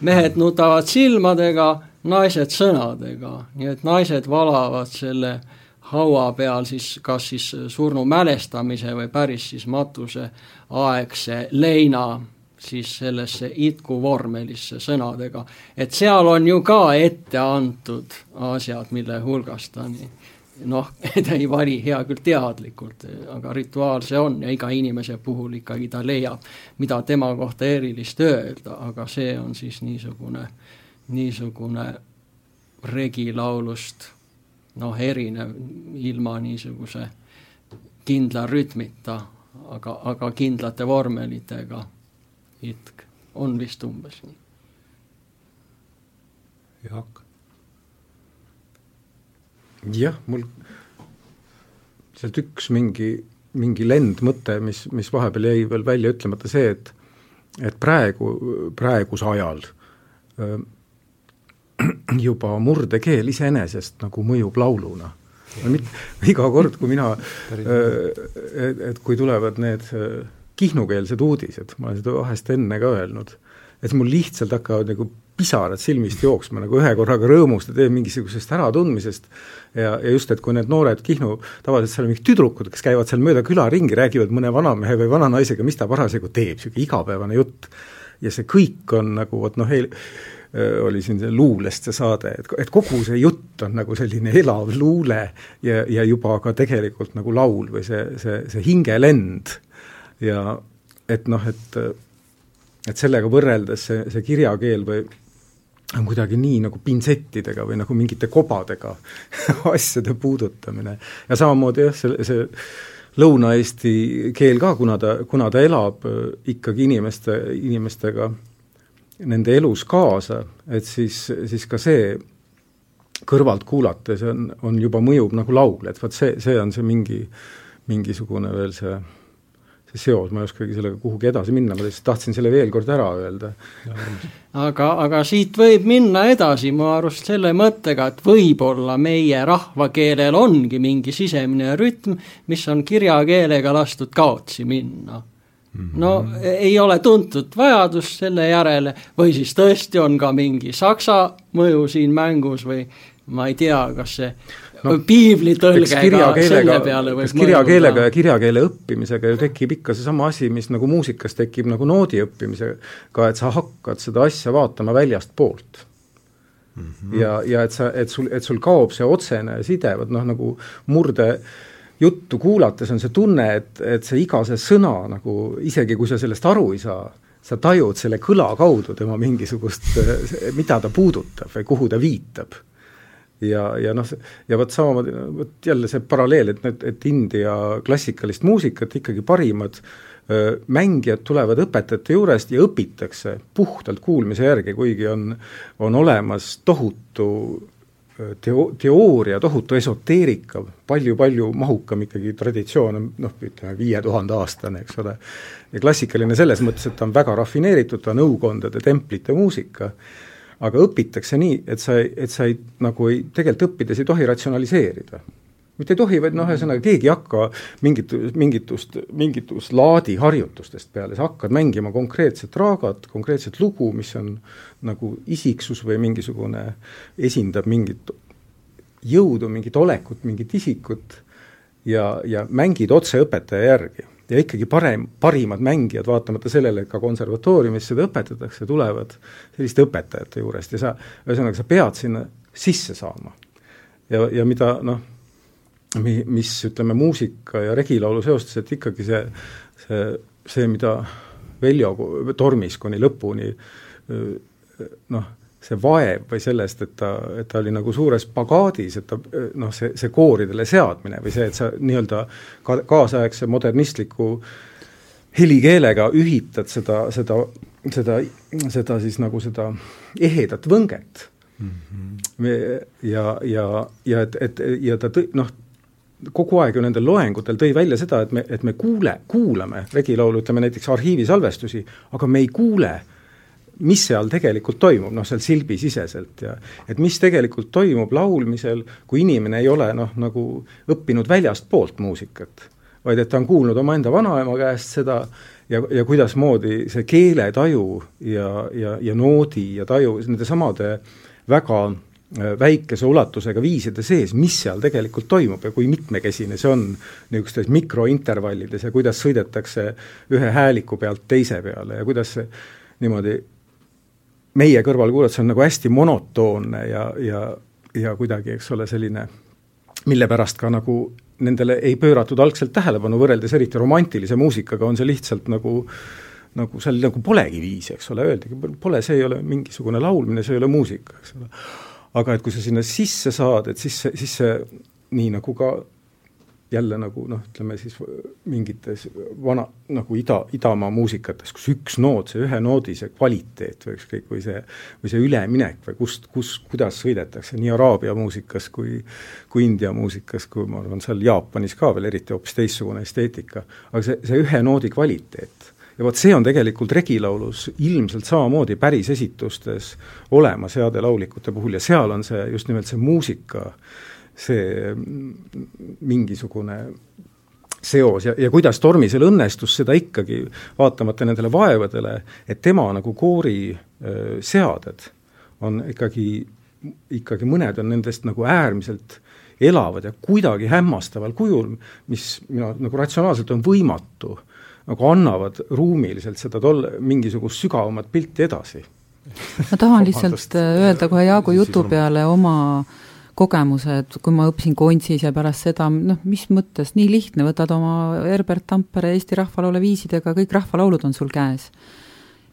mehed nutavad silmadega, naised sõnadega, nii et naised valavad selle haua peal siis kas siis surnu mälestamise või päris siis matuse aegse leina siis sellesse itkuvormelisse sõnadega. et seal on ju ka ette antud asjad, mille hulgast ta nii noh, [LAUGHS] ta ei vali hea küll teadlikult, aga rituaal see on ja iga inimese puhul ikkagi ta leiab, mida tema kohta erilist öelda, aga see on siis niisugune, niisugune regilaulust noh, erinev ilma niisuguse kindla rütmita, aga, aga kindlate vormelitega itk on vist umbes nii. Jaak jah, mul sealt üks mingi, mingi lendmõte, mis, mis vahepeal jäi veel välja ütlemata, see, et et praegu, praeguse ajal öö, [CLEARS THROAT] juba murdekeel iseenesest nagu mõjub lauluna. iga kord, kui mina, et, et kui tulevad need kihnukeelsed uudised, ma olen seda vahest enne ka öelnud, et mul lihtsalt hakkavad nagu pisarad silmist jooksma nagu ühe korraga rõõmust ja mingisugusest äratundmisest ja, ja just, et kui need noored Kihnu, tavaliselt seal on mingid tüdrukud, kes käivad seal mööda küla ringi, räägivad mõne vanamehe või vananaisega, mis ta parasjagu teeb, niisugune igapäevane jutt. ja see kõik on nagu vot noh, eil oli siin see luulest see saade, et, et kogu see jutt on nagu selline elav luule ja, ja juba ka tegelikult nagu laul või see, see, see hingelend ja et noh, et et sellega võrreldes see, see kirjakeel või on kuidagi nii nagu pintsettidega või nagu mingite kobadega [LAUGHS] asjade puudutamine. ja samamoodi jah, see, see Lõuna-Eesti keel ka, kuna ta, kuna ta elab äh, ikkagi inimeste, inimestega nende elus kaasa, et siis, siis ka see kõrvalt kuulates on, on juba mõjub nagu laul, et vot see, see on see mingi, mingisugune veel see see seos, ma ei oskagi sellega kuhugi edasi minna, ma lihtsalt tahtsin selle veel kord ära öelda. aga, aga siit võib minna edasi mu arust selle mõttega, et võib-olla meie rahvakeelel ongi mingi sisemine rütm, mis on kirjakeelega lastud kaotsi minna mhm. no ei ole tuntud vajadust selle järele või siis tõesti on ka mingi saksa mõju siin mängus või ma ei tea, kas see no, piiblitõlgega selle peale võib kirjakeelega ja kirjakeele õppimisega ju tekib ikka seesama asi, mis nagu muusikas tekib nagu noodi õppimisega, et sa hakkad seda asja vaatama väljastpoolt mm. -hmm. ja, ja et sa, et sul, et sul kaob see otsene side, vot noh, nagu murde juttu kuulates on see tunne, et, et see iga see sõna nagu, isegi kui sa sellest aru ei saa, sa tajud selle kõla kaudu tema mingisugust, [LAUGHS] mida ta puudutab või kuhu ta viitab ja, ja noh, ja vot samamoodi, vot jälle see paralleel, et need, et India klassikalist muusikat ikkagi parimad öö, mängijad tulevad õpetajate juurest ja õpitakse puhtalt kuulmise järgi, kuigi on, on olemas tohutu teo-, teooria, tohutu esoteerika palju,, palju-palju mahukam ikkagi traditsioon on noh, ütleme viie tuhande aastane, eks ole. ja klassikaline selles mõttes, et ta on väga rafineeritud, ta on nõukondade templite muusika aga õpitakse nii, et sa, et sa ei, nagu ei, tegelikult õppides ei tohi ratsionaliseerida. mitte ei tohi, vaid noh, ühesõnaga keegi ei hakka mingit, mingitust, mingitust laadi harjutustest peale, sa hakkad mängima konkreetset raagat, konkreetset lugu, mis on nagu isiksus või mingisugune, esindab mingit jõudu, mingit olekut, mingit isikut ja, ja mängid otse õpetaja järgi ja ikkagi parem, parimad mängijad, vaatamata sellele, et ka konservatooriumis seda õpetatakse, tulevad selliste õpetajate juurest ja sa, ühesõnaga sa pead sinna sisse saama. ja, ja mida noh, mi-, mis ütleme, muusika ja regilaulu seostes, et ikkagi see, see, see, mida Veljo tormis kuni lõpuni noh, see vaev või sellest, et ta, et ta oli nagu suures pagaadis, et ta noh, see, see kooridele seadmine või see, et sa nii-öelda ka kaasaegse modernistliku helikeelega ühitad seda, seda, seda, seda siis nagu seda ehedat võnget mm. -hmm. ja, ja, ja et, et ja ta tõi, noh, kogu aeg ju nendel loengutel tõi välja seda, et me, et me kuule, kuulame regilaulu, ütleme näiteks arhiivisalvestusi, aga me ei kuule äh, mis seal tegelikult toimub, noh, seal silbisiseselt ja et mis tegelikult toimub laulmisel, kui inimene ei ole noh, nagu õppinud väljastpoolt muusikat, vaid et ta on kuulnud omaenda vanaema käest seda ja, ja kuidasmoodi see keeletaju ja, ja, ja noodi ja taju nende samade väga äh, väikese ulatusega viiside sees, mis seal tegelikult toimub ja kui mitmekesine see on niisugustes mikrointervallides ja kuidas sõidetakse ühe hääliku pealt teise peale ja kuidas see niimoodi meie kõrval kuulata, see on nagu hästi monotoonne ja, ja, ja kuidagi, eks ole, selline, mille pärast ka nagu nendele ei pööratud algselt tähelepanu, võrreldes eriti romantilise muusikaga, on see lihtsalt nagu nagu seal nagu polegi viisi, eks ole, öeldagi, pole, see ei ole mingisugune laulmine, see ei ole muusika, eks ole. aga et kui sa sinna sisse saad, et siis see, siis see nii nagu ka jälle nagu noh, ütleme siis mingites vana, nagu ida, idamaa muusikates, kus üks noot, see ühe noodi see kvaliteet või ükskõik, või see, või see üleminek või kust, kus, kuidas sõidetakse nii araabia muusikas kui kui India muusikas, kui ma arvan, seal Jaapanis ka veel eriti hoopis teistsugune esteetika, aga see, see ühe noodi kvaliteet. Ja vot see on tegelikult regilaulus ilmselt samamoodi päris esitustes olemas heade laulikute puhul ja seal on see, just nimelt see muusika äh, see mingisugune seos ja, ja kuidas Tormisel õnnestus seda ikkagi, vaatamata nendele vaevadele, et tema nagu koori seaded on ikkagi, ikkagi mõned on nendest nagu äärmiselt elavad ja kuidagi hämmastaval kujul, mis minu nagu ratsionaalselt on võimatu, nagu annavad ruumiliselt seda tol-, mingisugust sügavamat pilti edasi. ma tahan lihtsalt öelda kohe Jaagu jutu peale oma äh, kogemused, kui ma õppisin Kontsis ja pärast seda, noh, mis mõttes, nii lihtne, võtad oma Herbert Tampere Eesti rahvalaule viisidega, kõik rahvalaulud on sul käes.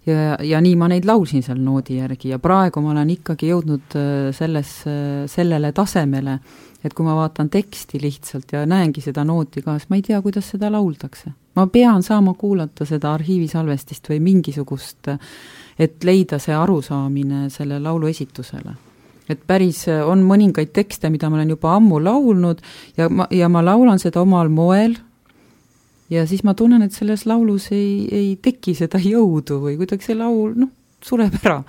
ja, ja nii ma neid laulsin seal noodi järgi ja praegu ma olen ikkagi jõudnud äh, selles, äh, sellele tasemele, et kui ma vaatan teksti lihtsalt ja näengi seda nooti ka, siis ma ei tea, kuidas seda lauldakse. ma pean saama kuulata seda arhiivisalvestist või mingisugust, et leida see arusaamine selle laulu esitusele et päris äh, on mõningaid tekste, mida ma olen juba ammu laulnud ja ma, ja ma laulan seda omal moel ja siis ma tunnen, et selles laulus ei, ei teki seda jõudu või kuidagi see laul noh, sureb ära.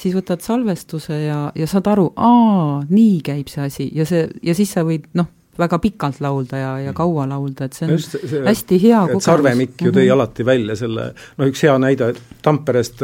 siis võtad salvestuse ja, ja saad aru, aa, nii käib see asi ja see, ja siis sa võid noh, väga pikalt laulda ja, ja kaua laulda, et see on Just, see, hästi hea kogemus. Sarvemikk ju tõi mm -hmm. alati välja selle, no üks hea näide Tamperest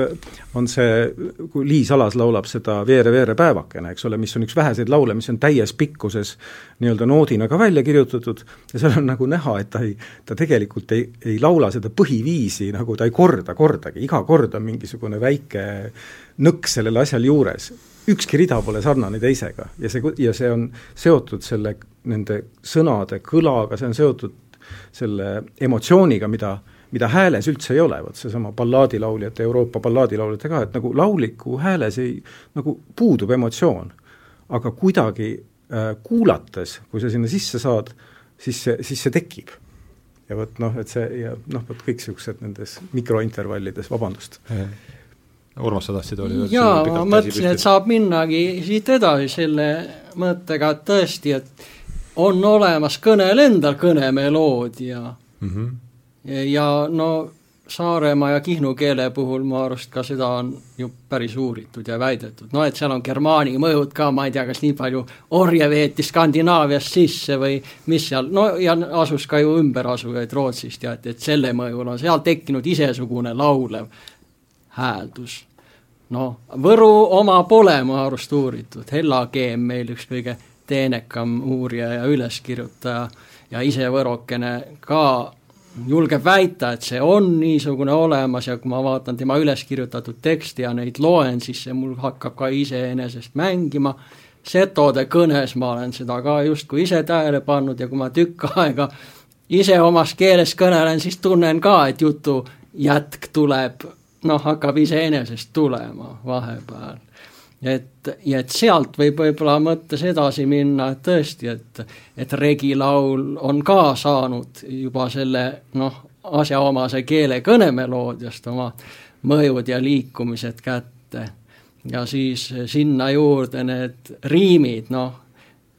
on see, kui Liis Alas laulab seda Veere, veere päevakene, eks ole, mis on üks väheseid laule, mis on täies pikkuses nii-öelda noodina ka välja kirjutatud ja seal on nagu näha, et ta ei, ta tegelikult ei, ei laula seda põhiviisi, nagu ta ei korda kordagi, iga kord on mingisugune väike nõks sellel asjal juures ükski rida pole sarnane teisega ja see, ja see on seotud selle nende sõnade kõlaga, see on seotud selle emotsiooniga, mida, mida hääles üldse ei ole, vot seesama ballaadilauljate, Euroopa ballaadilauljate ka, et nagu lauliku hääles ei, nagu puudub emotsioon. aga kuidagi äh, kuulates, kui sa sinna sisse saad, siis see, siis see tekib. ja vot noh, et see ja noh, vot kõik niisugused nendes mikrointervallides, vabandust Urmas, sa tahtsid oli jaa, ma mõtlesin, et saab minnagi siit edasi selle mõttega, et tõesti, et on olemas kõnel endal kõnemeloodia mm. -hmm. ja, no Saaremaa ja Kihnu keele puhul mu arust ka seda on ju päris uuritud ja väidetud, no et seal on germaani mõjud ka, ma ei tea, kas nii palju orje veeti Skandinaaviast sisse või mis seal, no ja asus ka ju ümberasujaid Rootsist ja et, et selle mõjul on seal tekkinud isesugune laulev hääldus. noh, Võru oma pole mu arust uuritud, Hella Keem meil üks kõige teenekam uurija ja üleskirjutaja ja ise Võrokene ka julgeb väita, et see on niisugune olemas ja kui ma vaatan tema üles kirjutatud teksti ja neid loen, siis see mul hakkab ka iseenesest mängima, setode kõnes ma olen seda ka justkui ise tähele pannud ja kui ma tükk aega ise omas keeles kõnelen, siis tunnen ka, et jutu jätk tuleb, noh, hakkab iseenesest tulema vahepeal et, ja et sealt võib võib-olla mõttes edasi minna, et tõesti, et, et regilaul on ka saanud juba selle noh, asjaomase keele kõnemeloodiast oma mõjud ja liikumised kätte. ja siis sinna juurde need riimid, noh,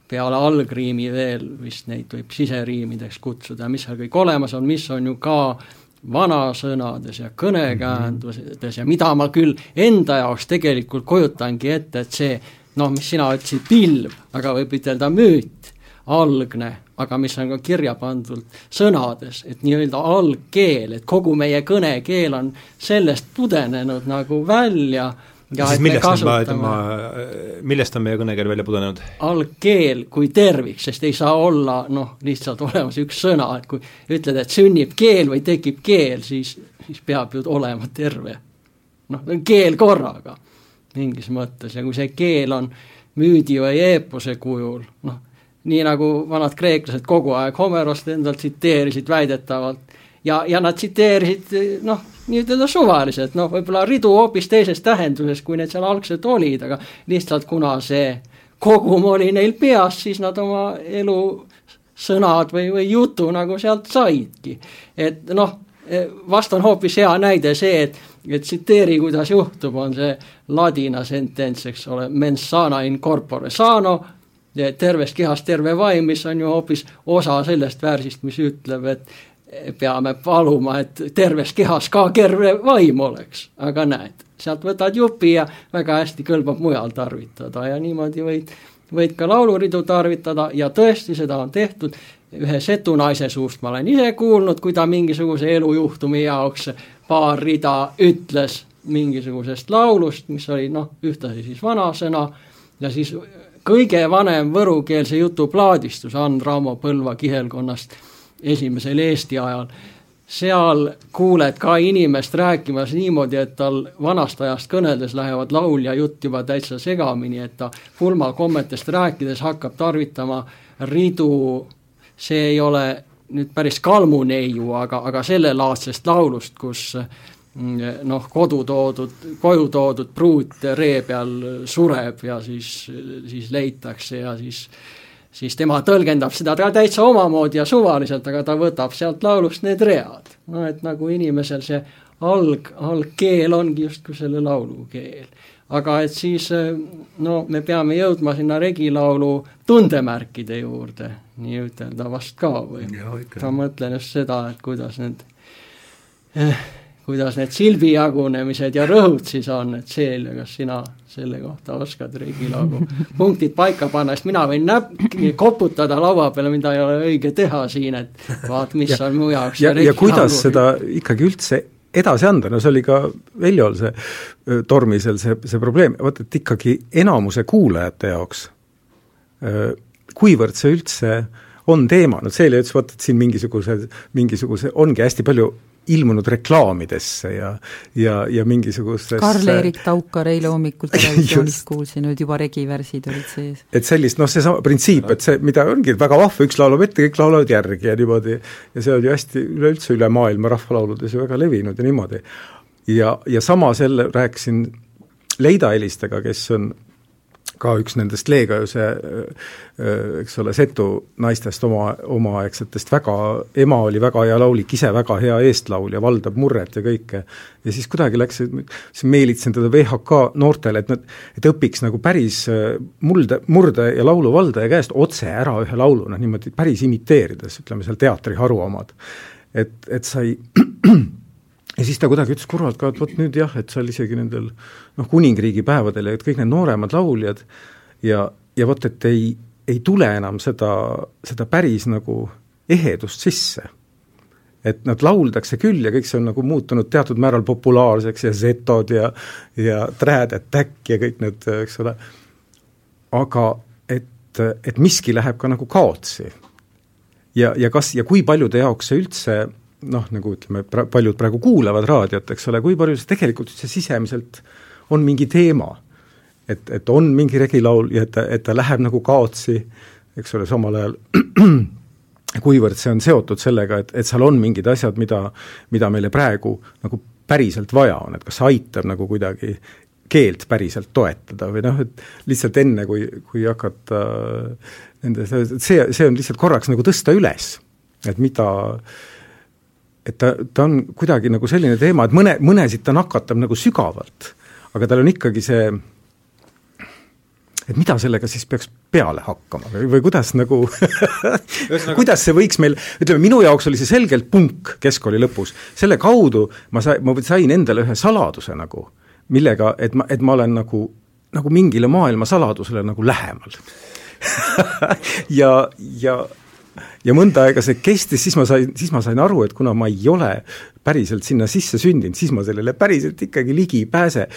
peale algriimi veel vist neid võib siseriimideks kutsuda, mis seal kõik olemas on, mis on ju ka äh, vanasõnades ja kõnekäänduses ja mida ma küll enda jaoks tegelikult kujutangi ette, et see noh, mis sina ütlesid, pilv, aga võib ütelda müüt, algne, aga mis on ka kirja pandud sõnades, et nii-öelda algkeel, et kogu meie kõnekeel on sellest pudenenud nagu välja ja siis millest on, ütleme, millest on meie kõnekeel välja pudenenud? algkeel kui tervik, sest ei saa olla noh, lihtsalt olemas üks sõna, et kui ütled, et sünnib keel või tekib keel, siis, siis peab ju olema terve. noh, keel korraga mingis mõttes ja kui see keel on müüdi või eepose kujul, noh, nii nagu vanad kreeklased kogu aeg Homerost endalt tsiteerisid väidetavalt ja, ja nad tsiteerisid noh, nii-ütelda suvaliselt, noh, võib-olla ridu hoopis teises tähenduses, kui need seal algselt olid, aga lihtsalt kuna see kogum oli neil peas, siis nad oma elu sõnad või, või jutu nagu sealt saidki. et noh, vast on hoopis hea näide see, et, et tsiteeri, kuidas juhtub, on see ladina sentents, eks ole, mens sana in corpore sano, tervest kehast terve vaim, mis on ju hoopis osa sellest väärsist, mis ütleb, et peame paluma, et terves kehas ka terve vaim oleks, aga näed, sealt võtad jupi ja väga hästi kõlbab mujal tarvitada ja niimoodi võid, võid ka lauluridu tarvitada ja tõesti, seda on tehtud, ühe setu naise suust ma olen ise kuulnud, kui ta mingisuguse elujuhtumi jaoks paar rida ütles mingisugusest laulust, mis oli noh, ühtlasi siis vanasõna ja siis kõige vanem võrukeelse jutu plaadistus Ann Raamo Põlva kihelkonnast esimesel Eesti ajal, seal kuuled ka inimest rääkimas niimoodi, et tal vanast ajast kõneldes lähevad laul ja jutt juba täitsa segamini, et ta pulmakommetest rääkides hakkab tarvitama ridu, see ei ole nüüd päris kalmuneiu, aga, aga sellelaadsest laulust, kus mm, noh, kodu toodud, koju toodud pruut ree peal sureb ja siis, siis leitakse ja siis äh, siis tema tõlgendab seda täitsa omamoodi ja suvaliselt, aga ta võtab sealt laulust need read. no et nagu inimesel see alg, algkeel ongi justkui selle laulu keel. aga et siis no me peame jõudma sinna regilaulu tundemärkide juurde, nii-ütelda vast ka või? ma mõtlen just seda, et kuidas need eh, kuidas need silbi jagunemised ja rõhud siis on, et Seel, kas sina selle kohta oskad Riigilaulu [LAUGHS] punktid paika panna, sest mina võin näpp, koputada laua peale, mida ei ole õige teha siin, et vaat, mis ja, on mu jaoks ja, ja kuidas seda ikkagi üldse edasi anda, no see oli ka Veljol see Tormisel see, see probleem, vot et ikkagi enamuse kuulajate jaoks, kuivõrd see üldse on teema, no Celia ütles, vot et siin mingisuguse, mingisuguse, ongi hästi palju ilmunud reklaamidesse ja, ja, ja mingisugustesse Karl-Erik Taukar eile hommikul [LAUGHS] televisioonist kuulsin, nüüd juba regivärsid olid sees. et sellist noh, seesama printsiip, et see, mida ongi väga vahva, üks laulab ette, kõik laulavad järgi ja niimoodi, ja see on ju hästi üleüldse üle maailma rahvalauludes ju väga levinud ja niimoodi. ja, ja sama selle rääkisin Leida helistega, kes on ka üks nendest Leegajuse eks ole, setu naistest oma, omaaegsetest väga, ema oli väga hea laulik, ise väga hea eestlaulja, valdab murret ja kõike. ja siis kuidagi läks, siis meelitasin teda VHK noortele, et nad, et õpiks nagu päris mulde, murde- ja lauluvaldaja käest otse ära ühe laulu, noh niimoodi päris imiteerides, ütleme seal teatriharu omad. et, et sai ja siis ta kuidagi ütles kurvalt ka, et vot nüüd jah, et seal isegi nendel noh, kuningriigi päevadel ja et kõik need nooremad lauljad ja, ja vot, et ei, ei tule enam seda, seda päris nagu ehedust sisse. et nad lauldakse küll ja kõik see on nagu muutunud teatud määral populaarseks ja Zetod ja ja Trad Attack ja kõik need, eks ole, aga et, et miski läheb ka nagu kaotsi. ja, ja kas ja kui paljude jaoks see üldse noh, nagu ütleme, pra-, paljud praegu kuulavad raadiot, eks ole, kui palju see tegelikult üldse sisemiselt on mingi teema. et, et on mingi regilaul ja et ta, et ta läheb nagu kaotsi, eks ole, samal ajal [CLEARS THROAT] kuivõrd see on seotud sellega, et, et seal on mingid asjad, mida, mida meile praegu nagu päriselt vaja on, et kas aitab nagu kuidagi keelt päriselt toetada või noh, et lihtsalt enne, kui, kui hakata nende, see, see on lihtsalt korraks nagu tõsta üles, et mida äh, et ta, ta on kuidagi nagu selline teema, et mõne, mõnesid ta nakatab nagu sügavalt, aga tal on ikkagi see et mida sellega siis peaks peale hakkama või, või kuidas nagu [LAUGHS] kuidas see võiks meil, ütleme minu jaoks oli see selgelt punk keskkooli lõpus, selle kaudu ma sai, ma sain endale ühe saladuse nagu, millega, et ma, et ma olen nagu, nagu mingile maailma saladusele nagu lähemal. [LAUGHS] Ja, ja ja mõnda aega see kestis, siis ma sain, siis ma sain aru, et kuna ma ei ole päriselt sinna sisse sündinud, siis ma sellele päriselt ikkagi ligi ei pääse.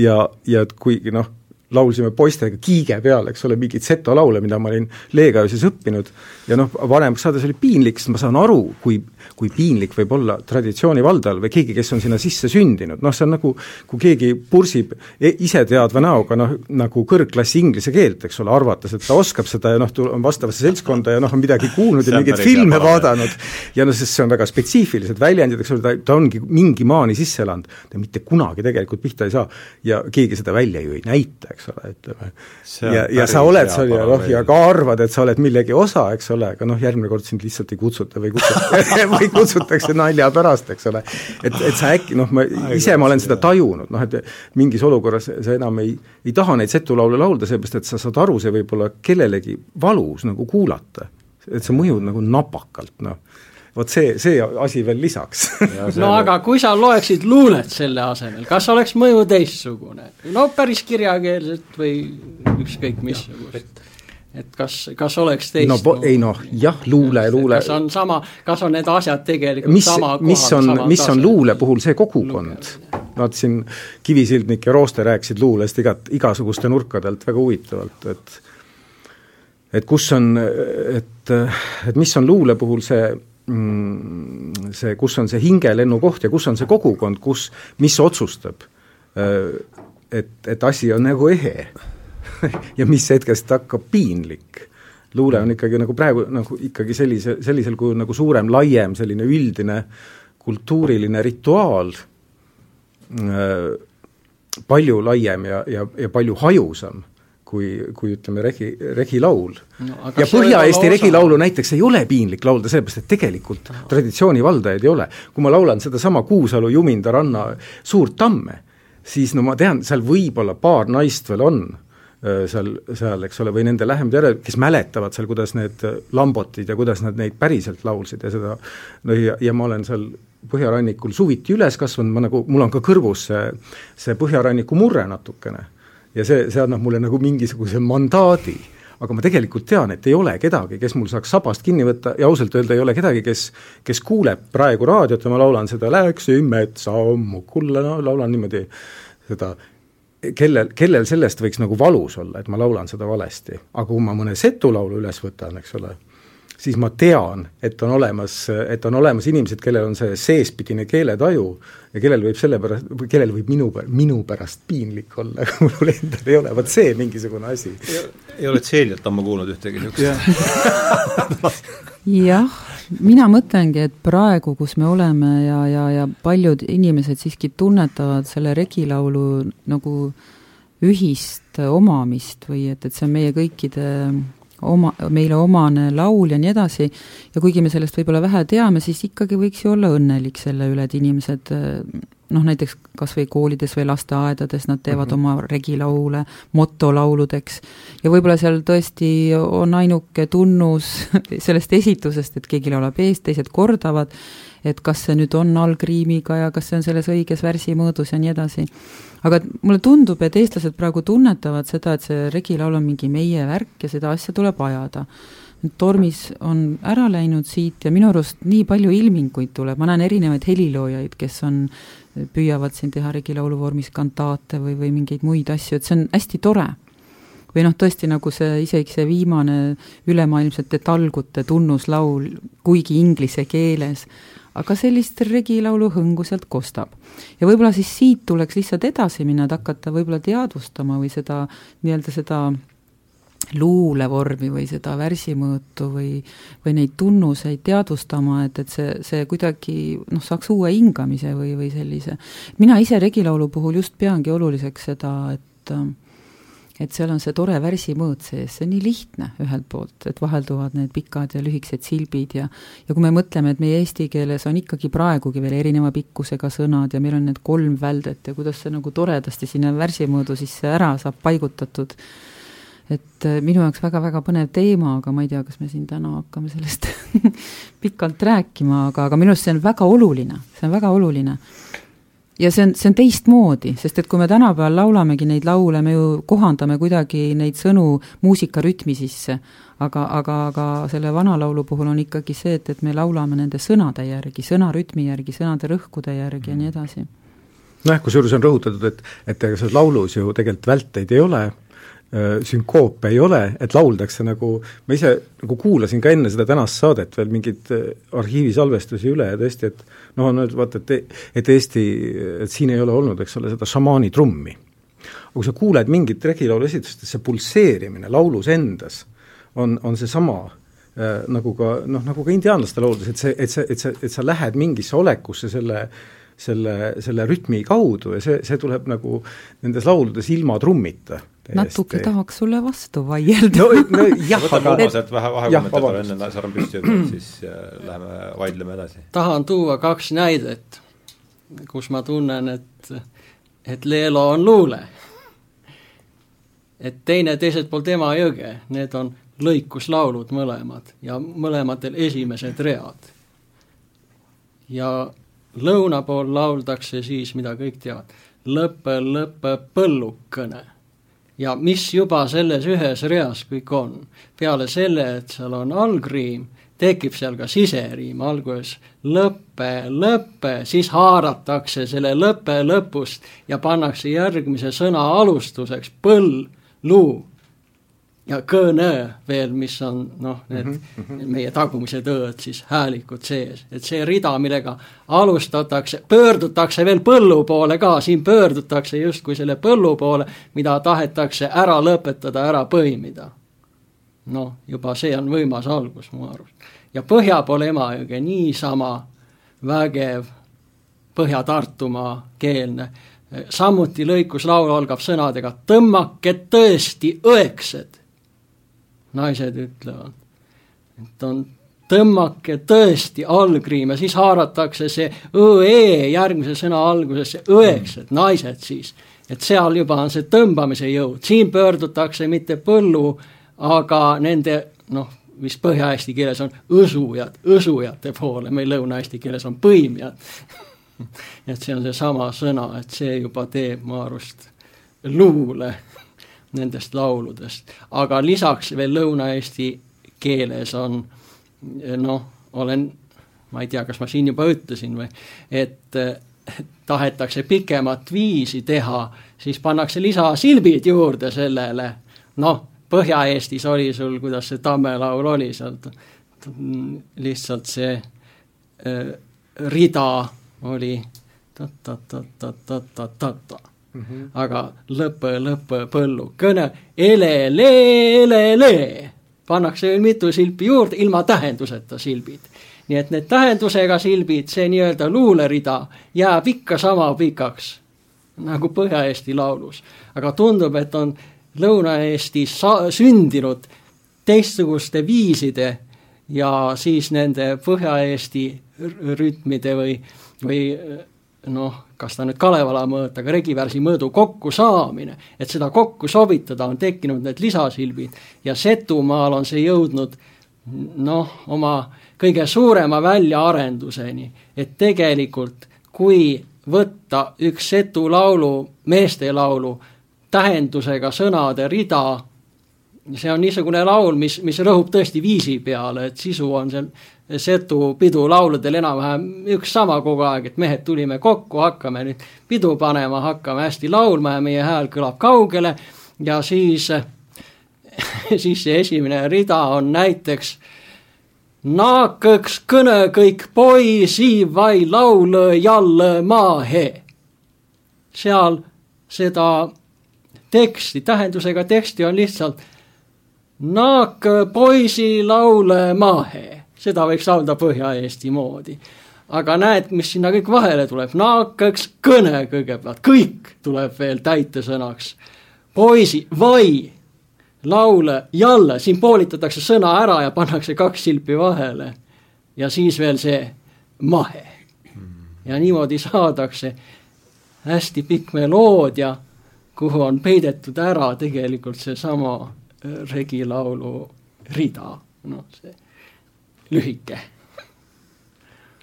Ja, ja et kuigi noh, laulsime poistega Kiige peal, eks ole, mingeid seto laule, mida ma olin Leegajusis õppinud, ja noh, vanemaks saades oli piinlik, sest ma saan aru, kui, kui piinlik võib olla traditsiooni valdajal või keegi, kes on sinna sisse sündinud, noh see on nagu, kui keegi pursib e iseteadva näoga noh, nagu kõrgklassi inglise keelt, eks ole, arvates, et ta oskab seda ja noh, on vastavasse seltskonda ja noh, on midagi kuulnud ja mingeid filme vaadanud. Ja noh, sest see on väga spetsiifilised väljendid, eks ole, ta, ta ongi mingi maani sisse elanud, ta mitte kunagi tegelikult pihta ei saa. Ja keegi seda välja ju ei näita, eks ole, ütleme. ja, ja sa oled seal ja noh, ja ka arvad, et sa oled millegi osa, eks ole, aga noh, järgmine kord sind lihtsalt ei kutsuta või kutsuta [LAUGHS] või kutsutakse nalja pärast, eks ole. et, et sa äkki noh, ma ise ma olen seda tajunud, noh et mingis olukorras sa enam ei, ei taha neid setulaule laulda, sellepärast et sa saad aru, see võib olla kellelegi valus nagu kuulata. et sa mõjud nagu napakalt, noh vot see, see asi veel lisaks [LAUGHS] no aga kui sa loeksid luulet selle asemel, kas oleks mõju teistsugune? no päris kirjakeelset või ükskõik missugust? Et kas, kas oleks teist no po, ei noh, jah, luule, luule. kas on sama, kas on need asjad tegelikult mis, sama kohal, mis on, mis on luule puhul see kogukond? vaat siin Kivisildnik ja Rooste rääkisid luulest igat, igasuguste nurkade alt väga huvitavalt, et et kus on, et, et mis on luule puhul see mm, see, kus on see hingelennu koht ja kus on see kogukond, kus, mis otsustab, et, et asi on nagu ehe [LAUGHS] ja mis hetkest hakkab piinlik. luule on ikkagi nagu praegu nagu ikkagi sellise, sellisel kujul nagu suurem, laiem, selline üldine kultuuriline rituaal äh,, palju laiem ja, ja, ja palju hajusam kui, kui ütleme, regi, regilaul no,. ja Põhja-Eesti regilaulu näiteks ei ole piinlik laulda, sellepärast et tegelikult traditsiooni valdajaid ei ole. kui ma laulan sedasama Kuusalu, Juminda ranna suurt tamme, siis no ma tean, seal võib-olla paar naist veel on seal, seal, eks ole, või nende lähemad järel, kes mäletavad seal, kuidas need lambotid ja kuidas nad neid päriselt laulsid ja seda no ja, ja ma olen seal põhjarannikul suviti üles kasvanud, ma nagu, mul on ka kõrvus see, see põhjaranniku murre natukene. ja see, see annab mulle nagu mingisuguse mandaadi aga ma tegelikult tean, et ei ole kedagi, kes mul saaks sabast kinni võtta ja ausalt öelda ei ole kedagi, kes kes kuuleb praegu raadiot ja ma laulan seda Läksin metsa hommikul, no laulan niimoodi seda, kellel, kellel sellest võiks nagu valus olla, et ma laulan seda valesti. aga kui ma mõne setu laulu üles võtan, eks ole, siis ma tean, et on olemas, et on olemas inimesed, kellel on see seespidine keeletaju ja kellel võib selle pärast, kellel võib minu, minu pärast piinlik olla, aga mul endal ei ole, vot see mingisugune asi. ei ole Tseelialt ammu kuulnud ühtegi niisugust jah, [LAUGHS] mina mõtlengi, et praegu, kus me oleme ja, ja, ja paljud inimesed siiski tunnetavad selle regilaulu nagu ühist omamist või et, et see on meie kõikide oma, meile omane laul ja nii edasi, ja kuigi me sellest võib-olla vähe teame, siis ikkagi võiks ju olla õnnelik selle üle, et inimesed noh, näiteks kas või koolides või lasteaedades nad teevad mm -hmm. oma regilaule motolauludeks ja võib-olla seal tõesti on ainuke tunnus [LAUGHS] sellest esitusest, et keegi laulab ees, teised kordavad, et kas see nüüd on algriimiga ja kas see on selles õiges värsimõõdus ja nii edasi aga mulle tundub, et eestlased praegu tunnetavad seda, et see regilaul on mingi meie värk ja seda asja tuleb ajada. tormis on ära läinud siit ja minu arust nii palju ilminguid tuleb, ma näen erinevaid heliloojaid, kes on, püüavad siin teha regilaulu vormis kantaate või, või mingeid muid asju, et see on hästi tore või noh, tõesti nagu see, isegi see viimane ülemaailmsete talgute tunnuslaul, kuigi inglise keeles, aga sellist regilaulu hõngu sealt kostab. ja võib-olla siis siit tuleks lihtsalt edasi minna, et hakata võib-olla teadvustama või seda nii-öelda seda luulevormi või seda värsimõõtu või, või neid tunnuseid teadvustama, et, et see, see kuidagi noh, saaks uue hingamise või, või sellise. mina ise regilaulu puhul just peangi oluliseks seda, et et seal on see tore värsimõõt sees, see on nii lihtne ühelt poolt, et vahelduvad need pikad ja lühikesed silbid ja ja kui me mõtleme, et meie eesti keeles on ikkagi praegugi veel erineva pikkusega sõnad ja meil on need kolm väldet ja kuidas see nagu toredasti sinna värsimõõdu sisse ära saab paigutatud, et äh, minu jaoks väga-väga põnev teema, aga ma ei tea, kas me siin täna hakkame sellest [LAUGHS] pikalt rääkima, aga, aga minu arust see on väga oluline, see on väga oluline. Ja see on, see on teistmoodi, sest et kui me tänapäeval laulamegi neid laule, me ju kohandame kuidagi neid sõnu muusikarütmi sisse, aga, aga, aga selle vana laulu puhul on ikkagi see, et, et me laulame nende sõnade järgi, sõnarütmi järgi, sõnade rõhkude järgi ja nii edasi. nojah, kusjuures on rõhutatud, et, et ega selles laulus ju tegelikult välteid ei ole, sünkoope ei ole, et lauldakse nagu, ma ise nagu kuulasin ka enne seda tänast saadet veel mingeid arhiivisalvestusi üle ja tõesti, et noh, on öeldud, vaata, et, et Eesti, et siin ei ole olnud, eks ole, seda šamaani trummi. aga kui sa kuuled mingit regilaulu esitust, see pulseerimine laulus endas on, on seesama äh, nagu ka noh, nagu ka indiaanlaste lauludes, et see, et see, et sa, et sa lähed mingisse olekusse selle selle, selle rütmi kaudu ja see, see tuleb nagu nendes lauludes ilma trummita natuke tahaks sulle vastu vaielda no, no jah, võtame aga sealt vähe vahekommenteeter enne Sarm püsti hüpanud, [CLEARS THROAT] siis äh, läheme vaidleme edasi. tahan tuua kaks näidet, kus ma tunnen, et, et Leelo on luule. et teine teiselt poolt Emajõge, need on lõikuslaulud mõlemad ja mõlematel esimesed read. ja lõuna pool lauldakse siis, mida kõik teavad, lõppe, lõppe põllukõne ja mis juba selles ühes reas kõik on. peale selle, et seal on algriim, tekib seal ka siseriim, alguses lõppe, lõppe, siis haaratakse selle lõppe lõpust ja pannakse järgmise sõna alustuseks põll, luu ja kõne veel, mis on noh, need mm -hmm. meie tagumised õõd siis häälikud sees, et see rida, millega alustatakse, pöördutakse veel põllu poole ka, siin pöördutakse justkui selle põllu poole, mida tahetakse ära lõpetada, ära põimida. noh, juba see on võimas algus mu arust. ja põhja pool Emajõge niisama vägev Põhja-Tartumaa keelne, samuti lõikuslaul algab sõnadega tõmmake tõesti õeksed naised ütlevad. et on tõmmake tõesti allkriim ja siis haaratakse see õ-e järgmise sõna algusesse õeks, et naised siis. et seal juba on see tõmbamise jõud, siin pöördutakse mitte põllu, aga nende noh, vist põhja-eesti keeles on õsujad, õsujate poole, meil lõuna-eesti keeles on põimjad [LAUGHS] et see on seesama sõna, et see juba teeb mu arust luule nendest lauludest, aga lisaks veel lõuna-eesti keeles on noh, olen, ma ei tea, kas ma siin juba ütlesin või, et tahetakse pikemat viisi teha, siis pannakse lisasilbid juurde sellele, noh, Põhja-Eestis oli sul, kuidas see tammelaul oli sealt, lihtsalt see äh, rida oli ta-ta-ta-ta-ta-ta-ta mm. -hmm. aga lõppe, lõppe, põllu, kõne, ele-le-le-le, pannakse veel mitu silpi juurde, ilma tähenduseta silbid. nii et need tähendusega silbid, see nii-öelda luulerida jääb ikka sama pikaks nagu Põhja-Eesti laulus. aga tundub, et on Lõuna-Eestis sündinud teistsuguste viiside ja siis nende Põhja-Eesti rütmide või või noh, kas ta nüüd Kalevala mõõt, aga regivärsi mõõdu kokkusaamine, et seda kokku sobitada, on tekkinud need lisasilbid ja Setumaal on see jõudnud noh, oma kõige suurema väljaarenduseni, et tegelikult kui võtta üks Setu laulu, meestelaulu tähendusega sõnade rida, see on niisugune laul, mis, mis rõhub tõesti viisi peale, et sisu on seal Setu pidulauludel enam-vähem üks sama kogu aeg, et mehed tulime kokku, hakkame nüüd pidu panema, hakkame hästi laulma ja meie hääl kõlab kaugele ja siis, [LAUGHS] siis see esimene rida on näiteks naakõks kõne kõik poisi vai laulõ jälle maahe. seal seda teksti, tähendusega teksti on lihtsalt naak poisi laule maahe seda võiks laulda Põhja-Eesti moodi. aga näed, mis sinna kõik vahele tuleb, naakaks kõne kõigepealt, kõik tuleb veel täitesõnaks. poisi, vai, laule, jälle, siin poolitatakse sõna ära ja pannakse kaks silpi vahele. ja siis veel see mahe. ja niimoodi saadakse hästi pikk meloodia, kuhu on peidetud ära tegelikult seesama regilaulu rida, noh see lühike.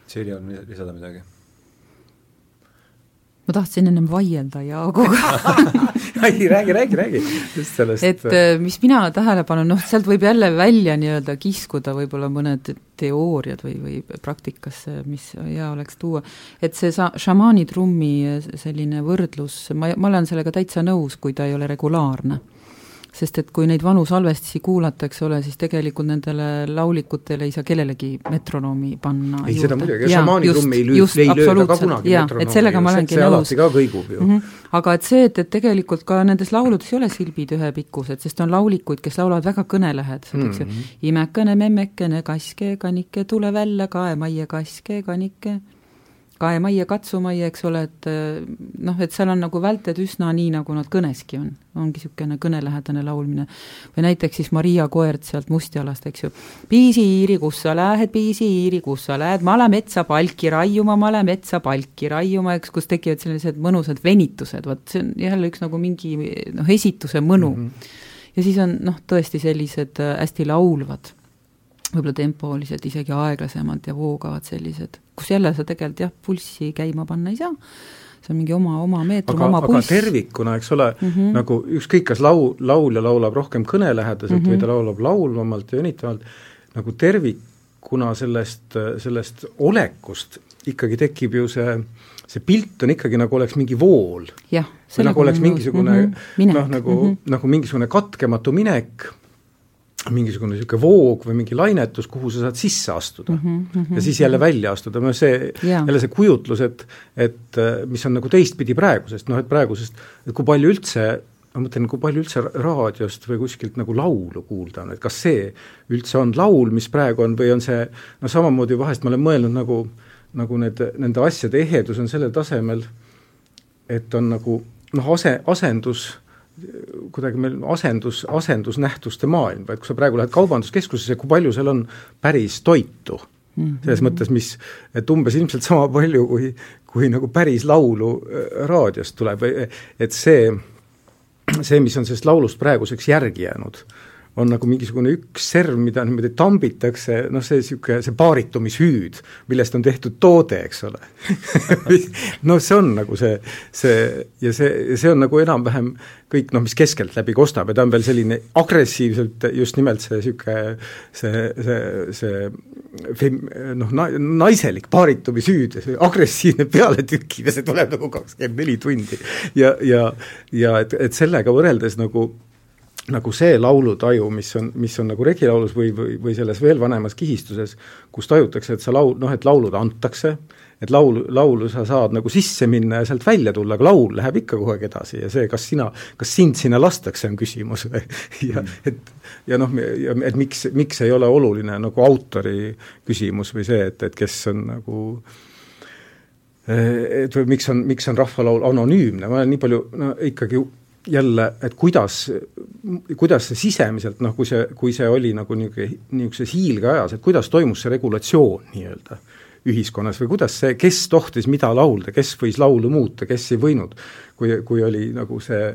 Sirje on lisada midagi? ma tahtsin ennem vaielda Jaaguga [LAUGHS] ei, räägi, räägi, räägi. just sellest. et äh, mis mina tähele panen, noh, sealt võib jälle välja nii-öelda kiskuda võib-olla mõned teooriad või, või praktikasse, mis hea oleks tuua, et see sa-, šamaani trummi selline võrdlus, ma, ma olen sellega täitsa nõus, kui ta ei ole regulaarne sest et kui neid vanu salvestisi kuulata, eks ole, siis tegelikult nendele laulikutele ei saa kellelegi metronoomi panna ei, seda muidugi, šamaani trumm ei löö, ei lööda ka kunagi metronoomi. et sellega ma olengi nõus. ka kõigub ju mm. -hmm. aga et see, et, et tegelikult ka nendes lauludes ei ole silbid ühepikkused, sest on laulikuid, kes laulavad väga kõnelähedased, eks ju mm -hmm.. imekene, memmekene, kaske, kanike, tule välja, kaemajja, kaske, kanike kaemajja, katsumajja, eks ole, et eh, noh, et seal on nagu välted üsna nii, nagu nad kõneski on. ongi niisugune kõnelähedane laulmine. või näiteks siis Maria Koert sealt Mustjalast, eks ju. piisiiri, kus sa lähed, piisiiri, kus sa lähed, male metsa palki raiuma, male metsa palki raiuma, eks, kus tekivad sellised mõnusad venitused, vot see on jälle üks nagu mingi noh, esituse mõnu mm. -hmm. ja siis on noh, tõesti sellised äh, hästi laulvad võib-olla tempoliselt isegi aeglasemad ja voogavad sellised, kus jälle sa tegelikult jah, pulssi käima panna ei saa, see on mingi oma, oma meetrum, oma pulss. aga tervikuna, eks ole mm, -hmm. nagu ükskõik, kas lau-, laulja laulab rohkem kõnelähedaselt mm -hmm. või ta laulab laulvamalt ja venitavalt, nagu tervikuna sellest, sellest olekust ikkagi tekib ju see, see pilt on ikkagi nagu oleks mingi vool. või nagu oleks mingisugune mm -hmm. noh, nagu mm, -hmm. nagu mingisugune katkematu minek mingisugune niisugune voog või mingi lainetus, kuhu sa saad sisse astuda mm. -hmm, ja siis jälle välja astuda, no see yeah., jälle see kujutlus, et et mis on nagu teistpidi praegusest, noh et praegusest, et kui palju üldse ma mõtlen, kui palju üldse raadiost või kuskilt nagu laulu kuulda on, et kas see üldse on laul, mis praegu on, või on see noh, samamoodi vahest ma olen mõelnud nagu, nagu need, nende asjade ehedus on sellel tasemel, et on nagu noh, ase, asendus kuidagi meil asendus, asendusnähtuste maailm, vaid kui sa praegu lähed kaubanduskeskusesse, kui palju seal on päris toitu mm -hmm. selles mõttes, mis, et umbes ilmselt sama palju, kui, kui nagu päris laulu äh, raadiost tuleb, et see, see, mis on sellest laulust praeguseks järgi jäänud, on nagu mingisugune üks serv, mida niimoodi tambitakse, noh, see niisugune, see paaritumishüüd, millest on tehtud toode, eks ole [LAUGHS] noh, see on nagu see, see ja see, see on nagu enam-vähem kõik noh, mis keskeltläbi kostab ja ta on veel selline agressiivselt just nimelt see niisugune see, see, see fem-, noh, na-, naiselik paaritumishüüd see agressiivne pealetükkiv ja see tuleb nagu kakskümmend neli tundi. ja, ja, ja et, et sellega võrreldes nagu nagu see laulutaju, mis on, mis on nagu regilaulus või, või, või selles veel vanemas kihistuses, kus tajutakse, et sa laul, noh, et laulud antakse, et laulu, laulu sa saad nagu sisse minna ja sealt välja tulla, aga laul läheb ikka kogu aeg edasi ja see, kas sina, kas sind sinna lastakse, on küsimus [LAUGHS] ja mm. et ja noh, et miks, miks ei ole oluline nagu autori küsimus või see, et, et kes on nagu et või miks on, miks on rahvalaul anonüümne, ma olen nii palju no ikkagi jälle, et kuidas, kuidas see sisemiselt noh, kui see, kui see oli nagu niisugune, niisuguses hiilgeajas, et kuidas toimus see regulatsioon nii-öelda ühiskonnas või kuidas see, kes tohtis mida laulda, kes võis laulu muuta, kes ei võinud, kui, kui oli nagu see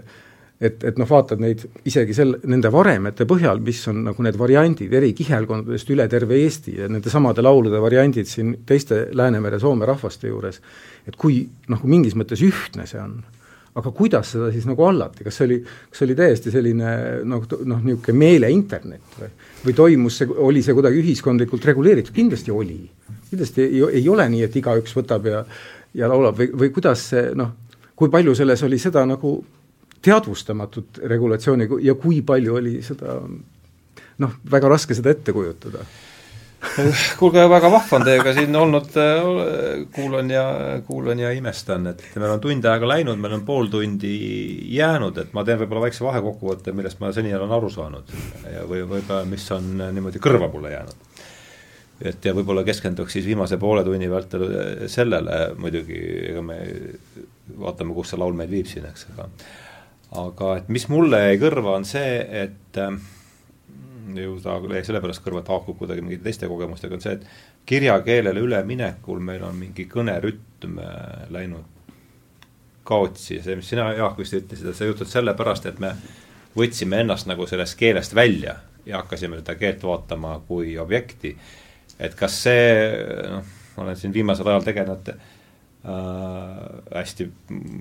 et, et noh, vaatad neid isegi sel-, nende varemete põhjal, mis on nagu need variandid eri kihelkondadest üle terve Eesti ja nende samade laulude variandid siin teiste Läänemere, Soome rahvaste juures, et kui noh, mingis mõttes ühtne see on aga kuidas seda siis nagu hallati, kas see oli, kas see oli täiesti selline noh, noh, niisugune meeleinternet või, või toimus see, oli see kuidagi ühiskondlikult reguleeritud, kindlasti oli. kindlasti ei, ei ole nii, et igaüks võtab ja, ja laulab või, või kuidas see noh, kui palju selles oli seda nagu teadvustamatut regulatsiooni ja kui palju oli seda noh, väga raske seda ette kujutada kuulge, väga vahva on teiega siin olnud, kuulan ja, kuulan ja imestan, et meil on tund aega läinud, meil on pool tundi jäänud, et ma teen võib-olla väikse vahekokkuvõtte, millest ma seni olen aru saanud ja või võib-olla, mis on niimoodi kõrva mulle jäänud. et ja võib-olla keskenduks siis viimase poole tunni vältel sellele muidugi, ega me vaatame, kus see laul meid viib siin, eks, aga aga et mis mulle jäi kõrva, on see, et äh, ju ta sellepärast kõrva, et haakub kuidagi mingite teiste kogemustega, on see, et kirjakeelele üleminekul meil on mingi kõnerütm äh, läinud kaotsi, see, mis sina, Jaak, vist ütlesid, et see juhtub sellepärast, et me võtsime ennast nagu sellest keelest välja ja hakkasime seda keelt vaatama kui objekti. et kas see, noh, ma olen siin viimasel ajal tegelenud hästi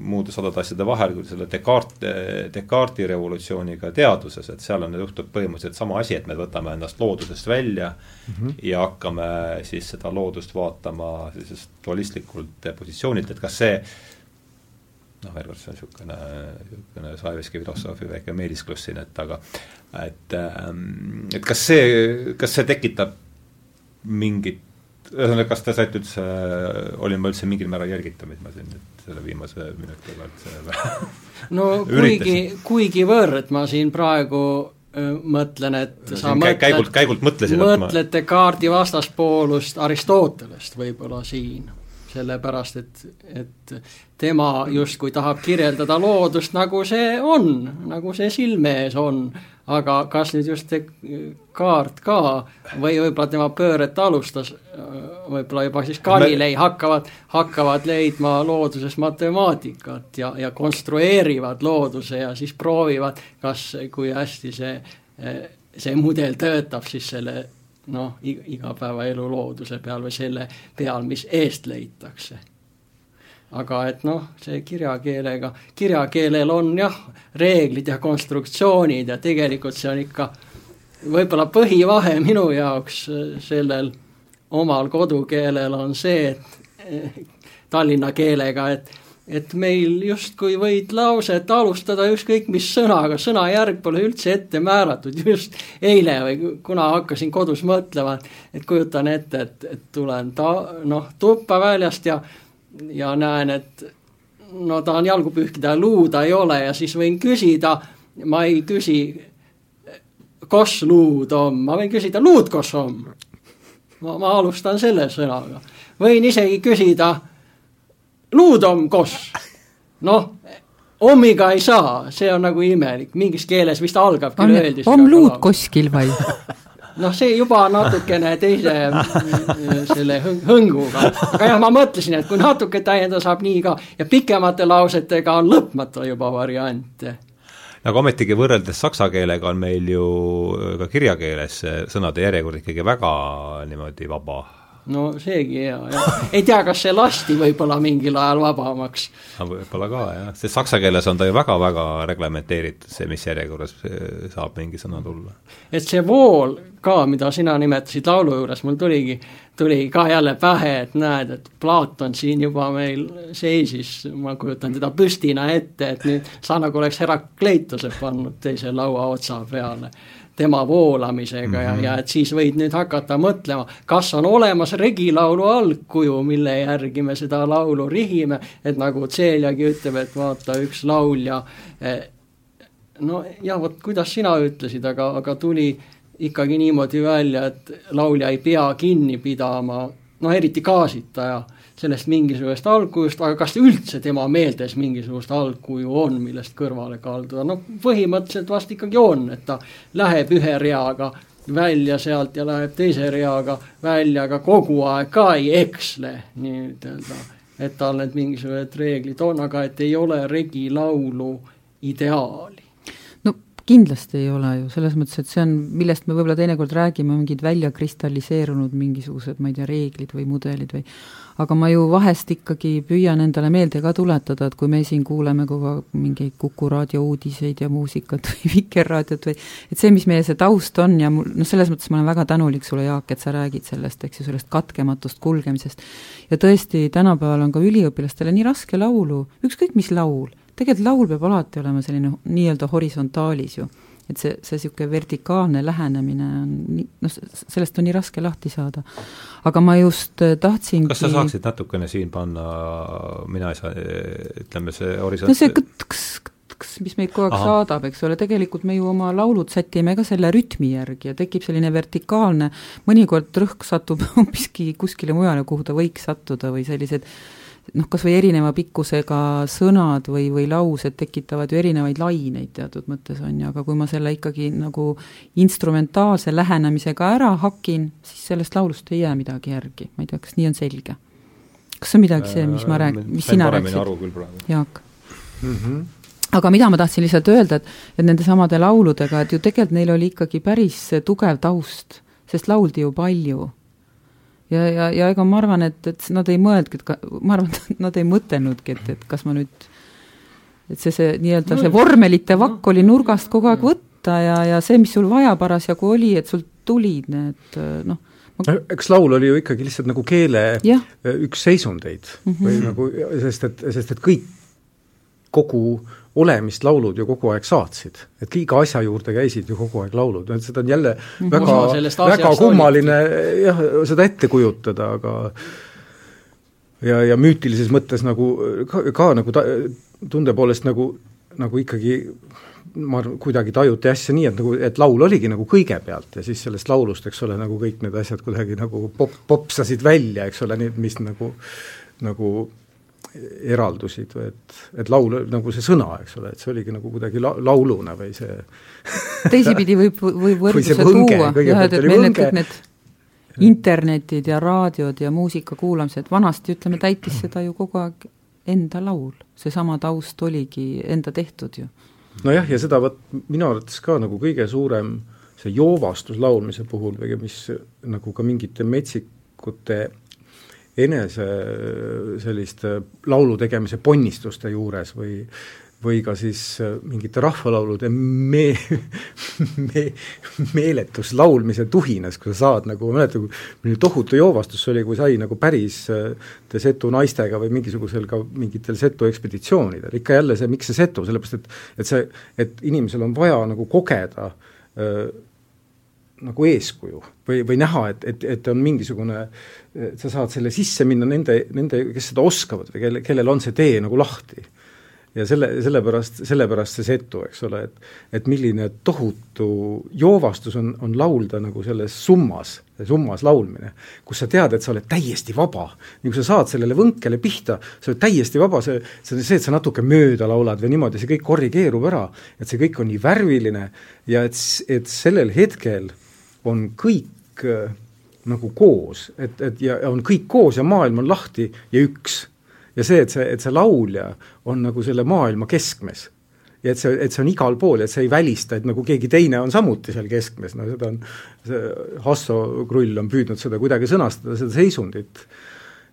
muude sadade asjade vahel, küll selle Descartes, Descartesi revolutsiooniga teaduses, et seal on, juhtub põhimõtteliselt sama asi, et me võtame ennast loodusest välja mm -hmm. ja hakkame siis seda loodust vaatama sellisest dualistlikult positsioonilt, et kas see noh, veel kord, see on niisugune, niisugune Saeveski filosoofi väike meelisklus siin, et aga et, ähm, et kas see, kas see tekitab mingit ühesõnaga, kas te saite üldse, olin ma üldse mingil määral jälgitav, mis ma siin nüüd selle viimase minuti pealt [LAUGHS] no kuigi, kuigivõrd ma siin praegu öö, mõtlen, et sa mõtled käigult, käigult mõtlesin, mõtlete ma... kaardi vastaspoolust Aristotelest võib-olla siin, sellepärast et, et tema justkui tahab kirjeldada loodust, nagu see on, nagu see silme ees on aga kas nüüd just see kaart ka või võib-olla tema pööret alustas, võib-olla juba siis Galilei hakkavad, hakkavad leidma looduses matemaatikat ja, ja konstrueerivad looduse ja siis proovivad, kas, kui hästi see, see mudel töötab siis selle noh, igapäevaelu looduse peal või selle peal, mis eest leitakse aga et noh, see kirjakeelega, kirjakeelel on jah, reeglid ja konstruktsioonid ja tegelikult see on ikka võib-olla põhivahe minu jaoks äh, sellel omal kodukeelel on see, et tallinna keelega, et et meil justkui võid lauset alustada ükskõik mis sõnaga, sõnajärg pole üldse ette määratud, just eile või kuna hakkasin kodus mõtlema, et kujutan ette, et, et tulen ta-, noh, tuppa väljast ja ja näen, et no tahan jalgu pühkida, luuda ei ole ja siis võin küsida, ma ei küsi, kos luud on, ma võin küsida, luud kos on. ma, ma alustan selle sõnaga. võin isegi küsida, luud on kos. noh, ommiga ei saa, see on nagu imelik, mingis keeles vist algab küll öeldi. om luud koskil või? [LAUGHS] noh, see juba natukene teise mm, selle hõnguga, aga jah, ma mõtlesin, et kui natuke täiendada, saab nii ka. Ja pikemate lausetega on lõpmatu juba variante aga ometigi võrreldes saksa keelega on meil ju ka kirjakeeles sõnade järjekord ikkagi väga niimoodi vaba no seegi hea, jah. ei tea, kas see lasti võib-olla mingil ajal vabamaks. võib-olla ka, jah, sest saksa keeles on ta ju väga-väga reglementeeritud, see, mis järjekorras saab mingi sõna tulla. et see vool ka, mida sina nimetasid laulu juures, mul tuligi, tuli ka jälle pähe, et näed, et Platon siin juba meil seisis, ma kujutan teda püstina ette, et nüüd sa nagu oleks Herakleituse pannud teise laua otsa peale tema voolamisega -hmm. ja, mhm. ja et siis võid nüüd hakata mõtlema, kas on olemas regilaulu algkuju, mille järgi me seda laulu rihime, et nagu Celiagi ütleb, et vaata, üks laulja eh, no jah, vot kuidas sina ütlesid, aga, aga tuli ikkagi niimoodi välja, et laulja ei pea kinni pidama, no eriti kaasitaja sellest mingisugusest algkujust, aga kas üldse tema meeltes mingisugust algkuju on, millest kõrvale kalduda, no põhimõtteliselt vast ikkagi on, et ta läheb ühe reaga välja sealt ja läheb teise reaga välja, aga kogu aeg ka ei eksle nii-ütelda. et tal need mingisugused reeglid on, aga et ei ole regilaulu ideaali kindlasti ei ole ju, selles mõttes, et see on, millest me võib-olla teinekord räägime, mingid välja kristalliseerunud mingisugused, ma ei tea, reeglid või mudelid või aga ma ju vahest ikkagi püüan endale meelde ka tuletada, et kui me siin kuuleme kogu aeg mingeid Kuku raadio uudiseid ja muusikat [LAUGHS] või Vikerraadiot või et see, mis meie see taust on ja mul, noh, selles mõttes ma olen väga tänulik sulle, Jaak, et sa räägid sellest, eks ju, sellest katkematust kulgemisest. ja tõesti, tänapäeval on ka üliõpilastele nii raske laulu, ükskõik mis laul, tegelikult laul peab alati olema selline nii-öelda horisontaalis ju et see, see niisugune vertikaalne lähenemine on nii, noh, sellest on nii raske lahti saada. aga ma just äh, tahtsingi kas sa saaksid natukene siin panna, mina ei saa, ütleme see horisont no see kõtks, kõtks, mis meid kogu aeg Aha. saadab, eks ole, tegelikult me ju oma laulud sätime ka selle rütmi järgi ja tekib selline vertikaalne, mõnikord rõhk satub [LAUGHS] hoopiski kuskile mujale, kuhu ta võiks sattuda või sellised noh, kas või erineva pikkusega sõnad või, või laused tekitavad ju erinevaid laineid teatud mõttes, on ju, aga kui ma selle ikkagi nagu instrumentaalse lähenemisega ära hakin, siis sellest laulust ei jää midagi järgi, ma ei tea, kas nii on selge? kas see on midagi see, mis ma räägin, mis sina rääkisid, Jaak. Mm? -hmm aga mida ma tahtsin lihtsalt öelda, et, et nendesamade lauludega, et ju tegelikult neil oli ikkagi päris tugev taust, sest lauldi ju palju ja, ja, ja ega ma arvan, et, et nad ei mõelnudki, et ka, ma arvan, et nad ei mõtelnudki, et, et kas ma nüüd, et see, see nii-öelda see vormelite vakk oli nurgast kogu aeg võtta ja, ja see, mis sul vaja parasjagu oli, et sul tulid need noh, ma... eks laul oli ju ikkagi lihtsalt nagu keele ja. üks seisundeid mm -hmm. või nagu, sest et, sest et kõik, kogu olemist laulud ju kogu aeg saatsid. et iga asja juurde käisid ju kogu aeg laulud, et seda on jälle -hmm. väga, väga kummaline jah, seda ette kujutada, aga ja, ja müütilises mõttes nagu ka, ka nagu ta, tunde poolest nagu, nagu ikkagi ma arvan, kuidagi tajuti asja nii, et nagu, et laul oligi nagu kõigepealt ja siis sellest laulust, eks ole, nagu kõik need asjad kuidagi nagu pop, popsasid välja, eks ole, need, mis nagu, nagu eraldusid või et, et laul, nagu see sõna, eks ole, et see oligi nagu kuidagi la-, lauluna või see [LAUGHS] teisipidi võib, võib võrdluse tuua, jah, et, et meil need kõik need internetid ja raadiod ja muusika kuulamised, vanasti ütleme, täitis seda ju kogu aeg enda laul, seesama taust oligi enda tehtud ju. nojah, ja seda vot minu arvates ka nagu kõige suurem see joovastus laulmise puhul või mis nagu ka mingite metsikute enese selliste laulu tegemise ponnistuste juures või või ka siis mingite rahvalaulude me-, [LAUGHS] me-, meeletus laulmise tuhinas, kui sa saad nagu, mäletan, kui tohutu joovastus oli, kui sai nagu päris setu naistega või mingisugusel ka mingitel setu ekspeditsioonidel, ikka jälle see, miks see setu, sellepärast et et see, et inimesel on vaja nagu kogeda öö, nagu eeskuju või, või näha, et, et, et on mingisugune, sa saad selle sisse minna nende, nende, kes seda oskavad või kelle, kellel on see tee nagu lahti. ja selle, sellepärast, sellepärast see setu, eks ole, et et milline tohutu joovastus on, on laulda nagu selles summas, summas laulmine, kus sa tead, et sa oled täiesti vaba. nii kui sa saad sellele võnkele pihta, sa oled täiesti vaba, see, see on see, et sa natuke mööda laulad või niimoodi, see kõik korrigeerub ära, et see kõik on nii värviline ja et, et sellel hetkel on kõik äh, nagu koos, et, et ja on kõik koos ja maailm on lahti ja üks. Ja see, et see, et see laulja on nagu selle maailma keskmes. Ja et see, et see on igal pool, et see ei välista, et nagu keegi teine on samuti seal keskmes, no seda on, see Hasso Krull on püüdnud seda kuidagi sõnastada, seda seisundit.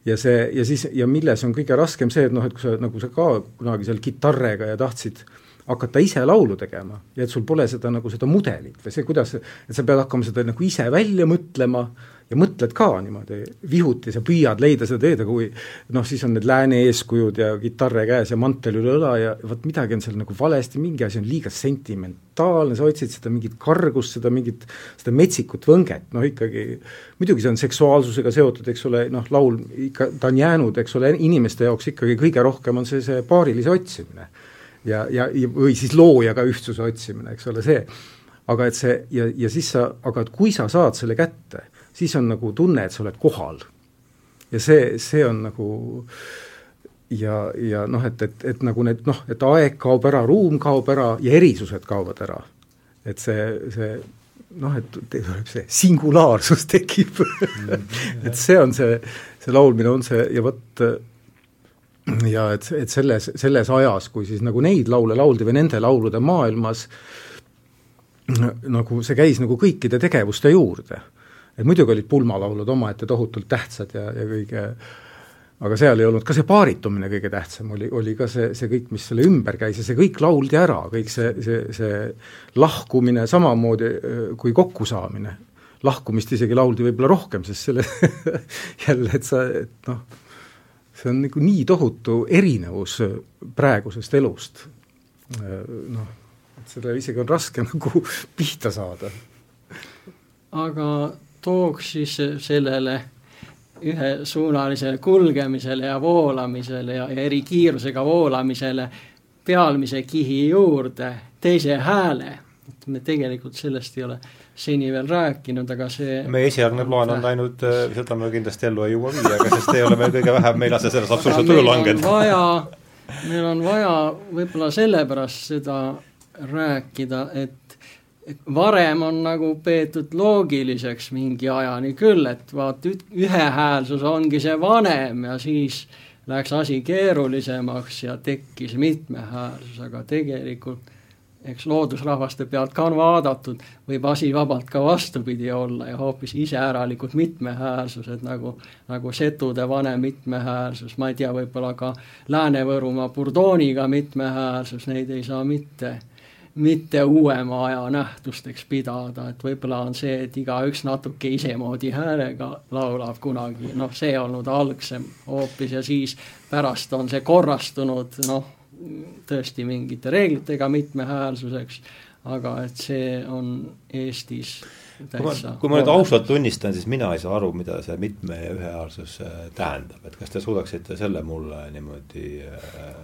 ja see, ja siis, ja milles on kõige raskem see, et noh, et kui sa, nagu sa ka kunagi seal kitarriga ja tahtsid hakata ise laulu tegema ja et sul pole seda nagu seda mudelit või see, kuidas, et sa pead hakkama seda nagu ise välja mõtlema ja mõtled ka niimoodi vihuti, sa püüad leida seda teed, aga kui noh, siis on need lääne eeskujud ja kitarre käes ja mantel üle õla ja vot midagi on seal nagu valesti, mingi asi on liiga sentimentaalne, sa otsid seda mingit kargust, seda mingit, seda metsikut võnget, noh ikkagi muidugi see on seksuaalsusega seotud, eks ole, noh, laul ikka, ta on jäänud, eks ole, inimeste jaoks ikkagi kõige rohkem on see, see paarilise otsimine. Ja, ja, või siis loojaga ühtsuse otsimine, eks ole, see aga et see ja, ja siis sa, aga et kui sa saad selle kätte, siis on nagu tunne, et sa oled kohal. ja see, see on nagu ja, ja noh, et, et, et nagu need noh, et aeg kaob ära, ruum kaob ära ja erisused kaovad ära. et see, see noh, et tuleb see singulaarsus tekib [LAUGHS] et see on see, see laulmine on see ja vot ja et, et selles, selles ajas, kui siis nagu neid laule lauldi või nende laulude maailmas nagu see käis nagu kõikide tegevuste juurde et muidugi olid pulmalaulud omaette tohutult tähtsad ja, ja kõige aga seal ei olnud ka see paaritumine kõige tähtsam, oli, oli ka see, see kõik, mis selle ümber käis ja see kõik lauldi ära, kõik see, see, see lahkumine samamoodi kui kokkusaamine. lahkumist isegi lauldi võib-olla rohkem, sest selle [LAUGHS] jälle, et sa, et noh, see on nagu nii tohutu erinevus praegusest elust. noh, et sellele isegi on raske [LAUGHS] nagu pihta saada. aga tooks siis sellele ühesuunalisele kulgemisele ja voolamisele ja, ja eri kiirusega voolamisele pealmise kihi juurde teise hääle. Et me tegelikult sellest ei ole seni veel rääkinud, aga see meie esialgne plaan on ainult, äh, seda me kindlasti ellu ei jõua viia, aga sest ei ole meil kõige vähem, me ei lase selles absoluutselt üle langeda. vaja, meil on vaja võib-olla sellepärast seda rääkida, et varem on nagu peetud loogiliseks mingi ajani küll, et vaat ühehäälsus ongi see vanem ja siis läks asi keerulisemaks ja tekkis mitmehäälsus, aga tegelikult eks loodusrahvaste pealt ka on vaadatud, võib asi vabalt ka vastupidi olla ja hoopis iseäralikud mitmehäälsused nagu, nagu setude vanem mitmehäälsus, ma ei tea, võib-olla ka Lääne-Võrumaa Burdooniga mitmehäälsus, neid ei saa mitte mitte uuema aja nähtusteks pidada, et võib-olla on see, et igaüks natuke isemoodi häälega laulab kunagi, noh, see olnud algsem hoopis ja siis pärast on see korrastunud, noh, tõesti mingite reeglitega mitmehäälsuseks, aga et see on Eestis täitsa kui ma nüüd ausalt tunnistan, siis mina ei saa aru, mida see mitme ja ühehäälsus äh, tähendab, et kas te suudaksite selle mulle niimoodi äh,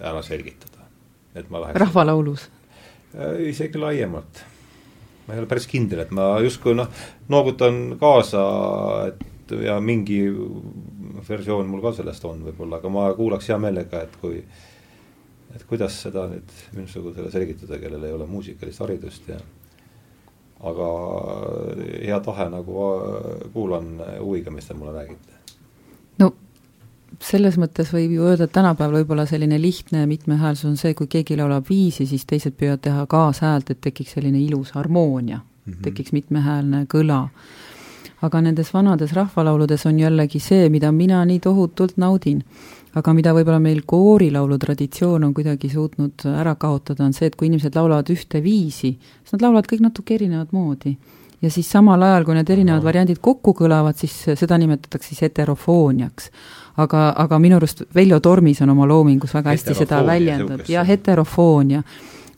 ära selgitada? et ma läheks rahvalaulus Äh, isegi laiemalt. ma ei ole päris kindel, et ma justkui noh, noogutan kaasa, et ja mingi versioon mul ka sellest on võib-olla, aga ma kuulaks hea meelega, et kui et kuidas seda nüüd minusugusele selgitada, kellel ei ole muusikalist haridust ja aga hea tahe nagu kuulan huviga, mis te mulle räägite selles mõttes võib ju öelda, et tänapäeval võib-olla selline lihtne mitmehäälsus on see, kui keegi laulab viisi, siis teised püüavad teha kaashäält, et tekiks selline ilus harmoonia mm, -hmm. tekiks mitmehäälne kõla. aga nendes vanades rahvalauludes on jällegi see, mida mina nii tohutult naudin, aga mida võib-olla meil koorilaulu traditsioon on kuidagi suutnud ära kaotada, on see, et kui inimesed laulavad ühte viisi, siis nad laulavad kõik natuke erinevat moodi. Ja siis samal ajal, kui need erinevad variandid kokku kõlavad, siis seda nimetatakse siis heterofooniaks. Aga, aga minu arust Veljo Tormis on oma loomingus väga hästi seda väljendanud. ja heterofoonia.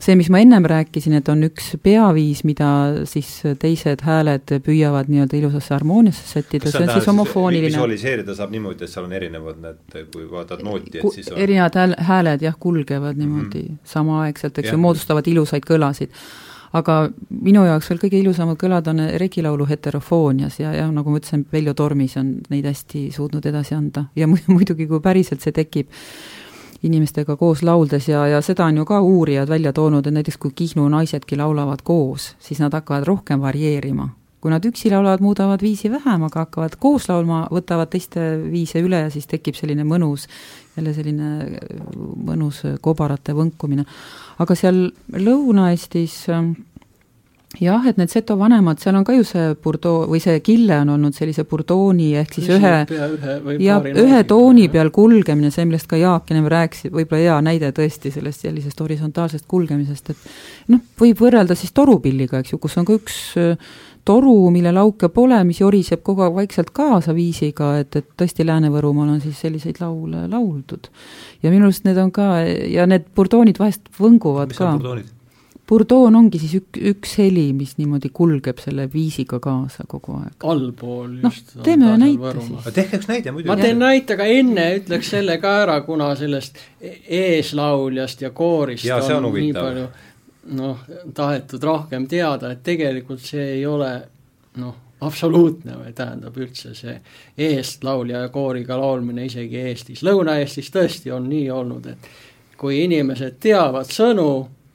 See, mis ma ennem rääkisin, et on üks peaviis, mida siis teised hääled püüavad nii-öelda ilusasse harmooniasse sättida, see on siis homofooniline. visualiseerida saab niimoodi, et seal on erinevad need, kui vaatad nooti, et siis on erinevad hääl, hääled jah, kulgevad niimoodi mm -hmm. samaaegselt, eks ju, moodustavad ilusaid kõlasid aga minu jaoks veel kõige ilusamad kõlad on regilaulu heterofoonias ja, ja nagu ma ütlesin, Veljo Tormis on neid hästi suutnud edasi anda ja [LAUGHS] muidugi, kui päriselt see tekib, inimestega koos lauldes ja, ja seda on ju ka uurijad välja toonud, et näiteks kui Kihnu naisedki laulavad koos, siis nad hakkavad rohkem varieerima. kui nad üksi laulavad, muudavad viisi vähem, aga hakkavad koos laulma, võtavad teiste viise üle ja siis tekib selline mõnus, jälle selline mõnus kobarate võnkumine. aga seal Lõuna-Eestis äh, jah, et need seto vanemad, seal on ka ju see Bordeaux või see kille on olnud sellise Bourdooni ehk siis ühe, ühe ja ühe tooni peal kulgemine, see, millest ka Jaak ennem rääkis, võib-olla hea näide tõesti sellest sellisest horisontaalsest kulgemisest, et noh, võib võrrelda siis torupilliga, eks ju, kus on ka üks äh, toru, mille lauke pole, mis joriseb kogu aeg vaikselt kaasa viisiga, et, et tõesti Lääne-Võrumaal on siis selliseid laule lauldud. ja minu arust need on ka, ja need burdoonid vahest võnguvad mis ka. mis on burdoonid? Burdoon ongi siis ük, üks heli, mis niimoodi kulgeb selle viisiga kaasa kogu aeg. allpool noh, teeme ühe näite siis. tehke üks näide muidugi. ma teen näite, aga enne ütleks selle ka ära, kuna sellest e-, eeslauljast ja koorist ja, on, on nii palju noh, tahetud rohkem teada, et tegelikult see ei ole noh, absoluutne või tähendab üldse see eestlaulja ja kooriga laulmine isegi Eestis, Lõuna-Eestis tõesti on nii olnud, et kui inimesed teavad sõnu,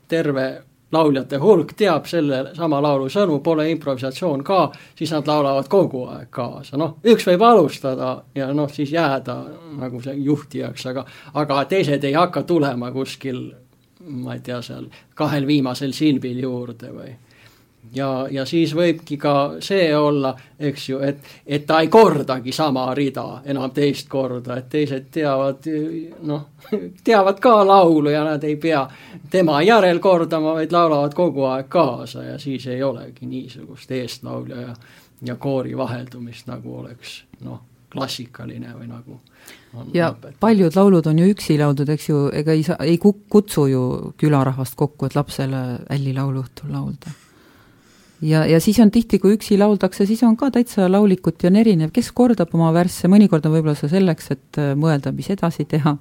terve lauljate hulk teab selle sama laulu sõnu, pole improvisatsioon ka, siis nad laulavad kogu aeg kaasa, noh, üks võib alustada ja noh, siis jääda nagu see juhtijaks, aga aga teised ei hakka tulema kuskil ma ei tea, seal kahel viimasel silbil juurde või ja, ja siis võibki ka see olla, eks ju, et, et ta ei kordagi sama rida enam teist korda, et teised teavad noh, [LAUGHS] teavad ka laulu ja nad ei pea tema järel kordama, vaid laulavad kogu aeg kaasa ja siis ei olegi niisugust eestlaulja ja, ja koori vaheldumist, nagu oleks noh, klassikaline või nagu ja õpetada. paljud laulud on ju üksi lauldud, eks ju, ega ei saa, ei kutsu ju külarahvast kokku, et lapsele ällilaulu õhtul laulda ja, ja siis on tihti, kui üksi lauldakse, siis on ka täitsa laulikuti on erinev, kes kordab oma värsse, mõnikord on võib-olla see selleks, et äh, mõelda, mis edasi teha,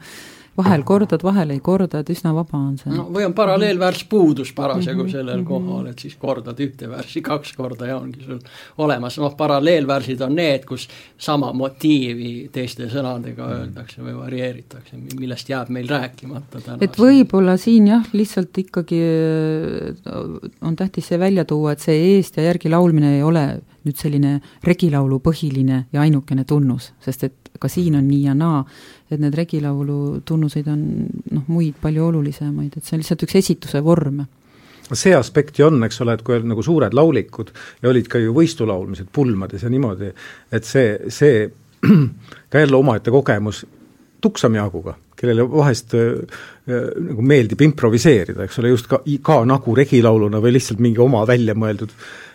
vahel kordad, vahel ei korda, et üsna vaba on see. no või on paralleelvärss puudus parasjagu mm -hmm. sellel mhm. kohal, et siis kordad ühte värssi kaks korda ja ongi sul olemas, noh, paralleelvärsid on need, kus sama motiivi teiste sõnadega mhm. öeldakse või varieeritakse, millest jääb meil rääkimata täna. et võib-olla siin jah, lihtsalt ikkagi äh, on tähtis see välja tuua, et see eest ja järgi laulmine ei ole nüüd selline regilaulu põhiline ja ainukene tunnus, sest et ka siin on nii ja naa, et need regilaulu tunnuseid on noh, muid palju olulisemaid, et see on lihtsalt üks esituse vorm. See aspekt ju on, eks ole, et kui on nagu suured laulikud ja olid ka ju võistulaulmised pulmades ja niimoodi, et see, see [CLEARS THROAT] ka jälle omaette kogemus Tuksami Jaaguga, kellele vahest äh, nagu meeldib improviseerida, eks ole, just ka, ka nagu regilauluna või lihtsalt mingi oma väljamõeldud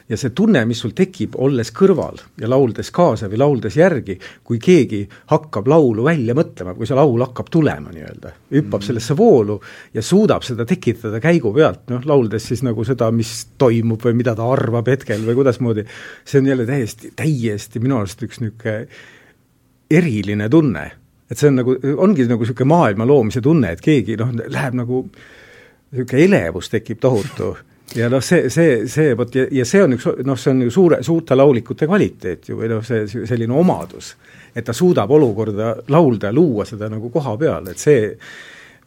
ja see tunne, mis sul tekib, olles kõrval ja lauldes kaasa või lauldes järgi, kui keegi hakkab laulu välja mõtlema, kui see laul hakkab tulema nii-öelda, hüppab mm. sellesse voolu ja suudab seda tekitada käigu pealt, noh, lauldes siis nagu seda, mis toimub või mida ta arvab hetkel või kuidasmoodi, see on jälle täiesti, täiesti minu arust üks niisugune eriline tunne. et see on nagu, ongi nagu niisugune maailma loomise tunne, et keegi noh, läheb nagu niisugune elevus tekib tohutu ja noh, see, see, see vot ja, ja see on üks noh, see on ju suure, suurte laulikute kvaliteet ju või noh, see selline omadus, et ta suudab olukorda laulda ja luua seda nagu koha peal, et see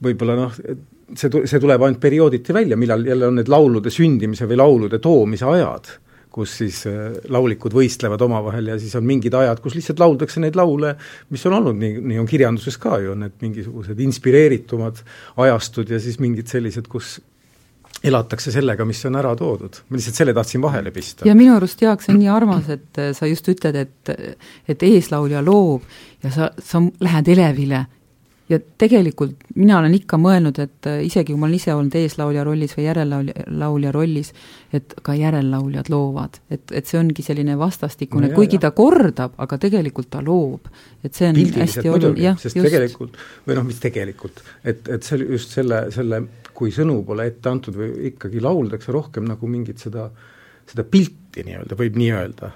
võib-olla noh, see, see tuleb ainult periooditi välja, millal jälle on need laulude sündimise või laulude toomise ajad, kus siis äh, laulikud võistlevad omavahel ja siis on mingid ajad, kus lihtsalt lauldakse neid laule, mis on olnud, nii, nii on kirjanduses ka ju, need mingisugused inspireeritumad ajastud ja siis mingid sellised, kus elatakse sellega, mis on ära toodud. ma lihtsalt selle tahtsin vahele pista. ja minu arust, Jaak, see on nii armas, et äh, sa just ütled, et et eeslaulja loob ja sa, sa lähed elevile ja tegelikult mina olen ikka mõelnud, et äh, isegi kui ma olen ise olnud eeslaulja rollis või järellaulja, laulja rollis, et ka järellauljad loovad. et, et see ongi selline vastastikune no, kuigi jah. ta kordab, aga tegelikult ta loob. et see on Pildiliselt hästi oluline, jah, just. tegelikult, või noh, mis tegelikult, et, et see just selle, selle kui sõnu pole ette antud või ikkagi lauldakse rohkem nagu mingit seda, seda pilti nii-öelda, võib nii öelda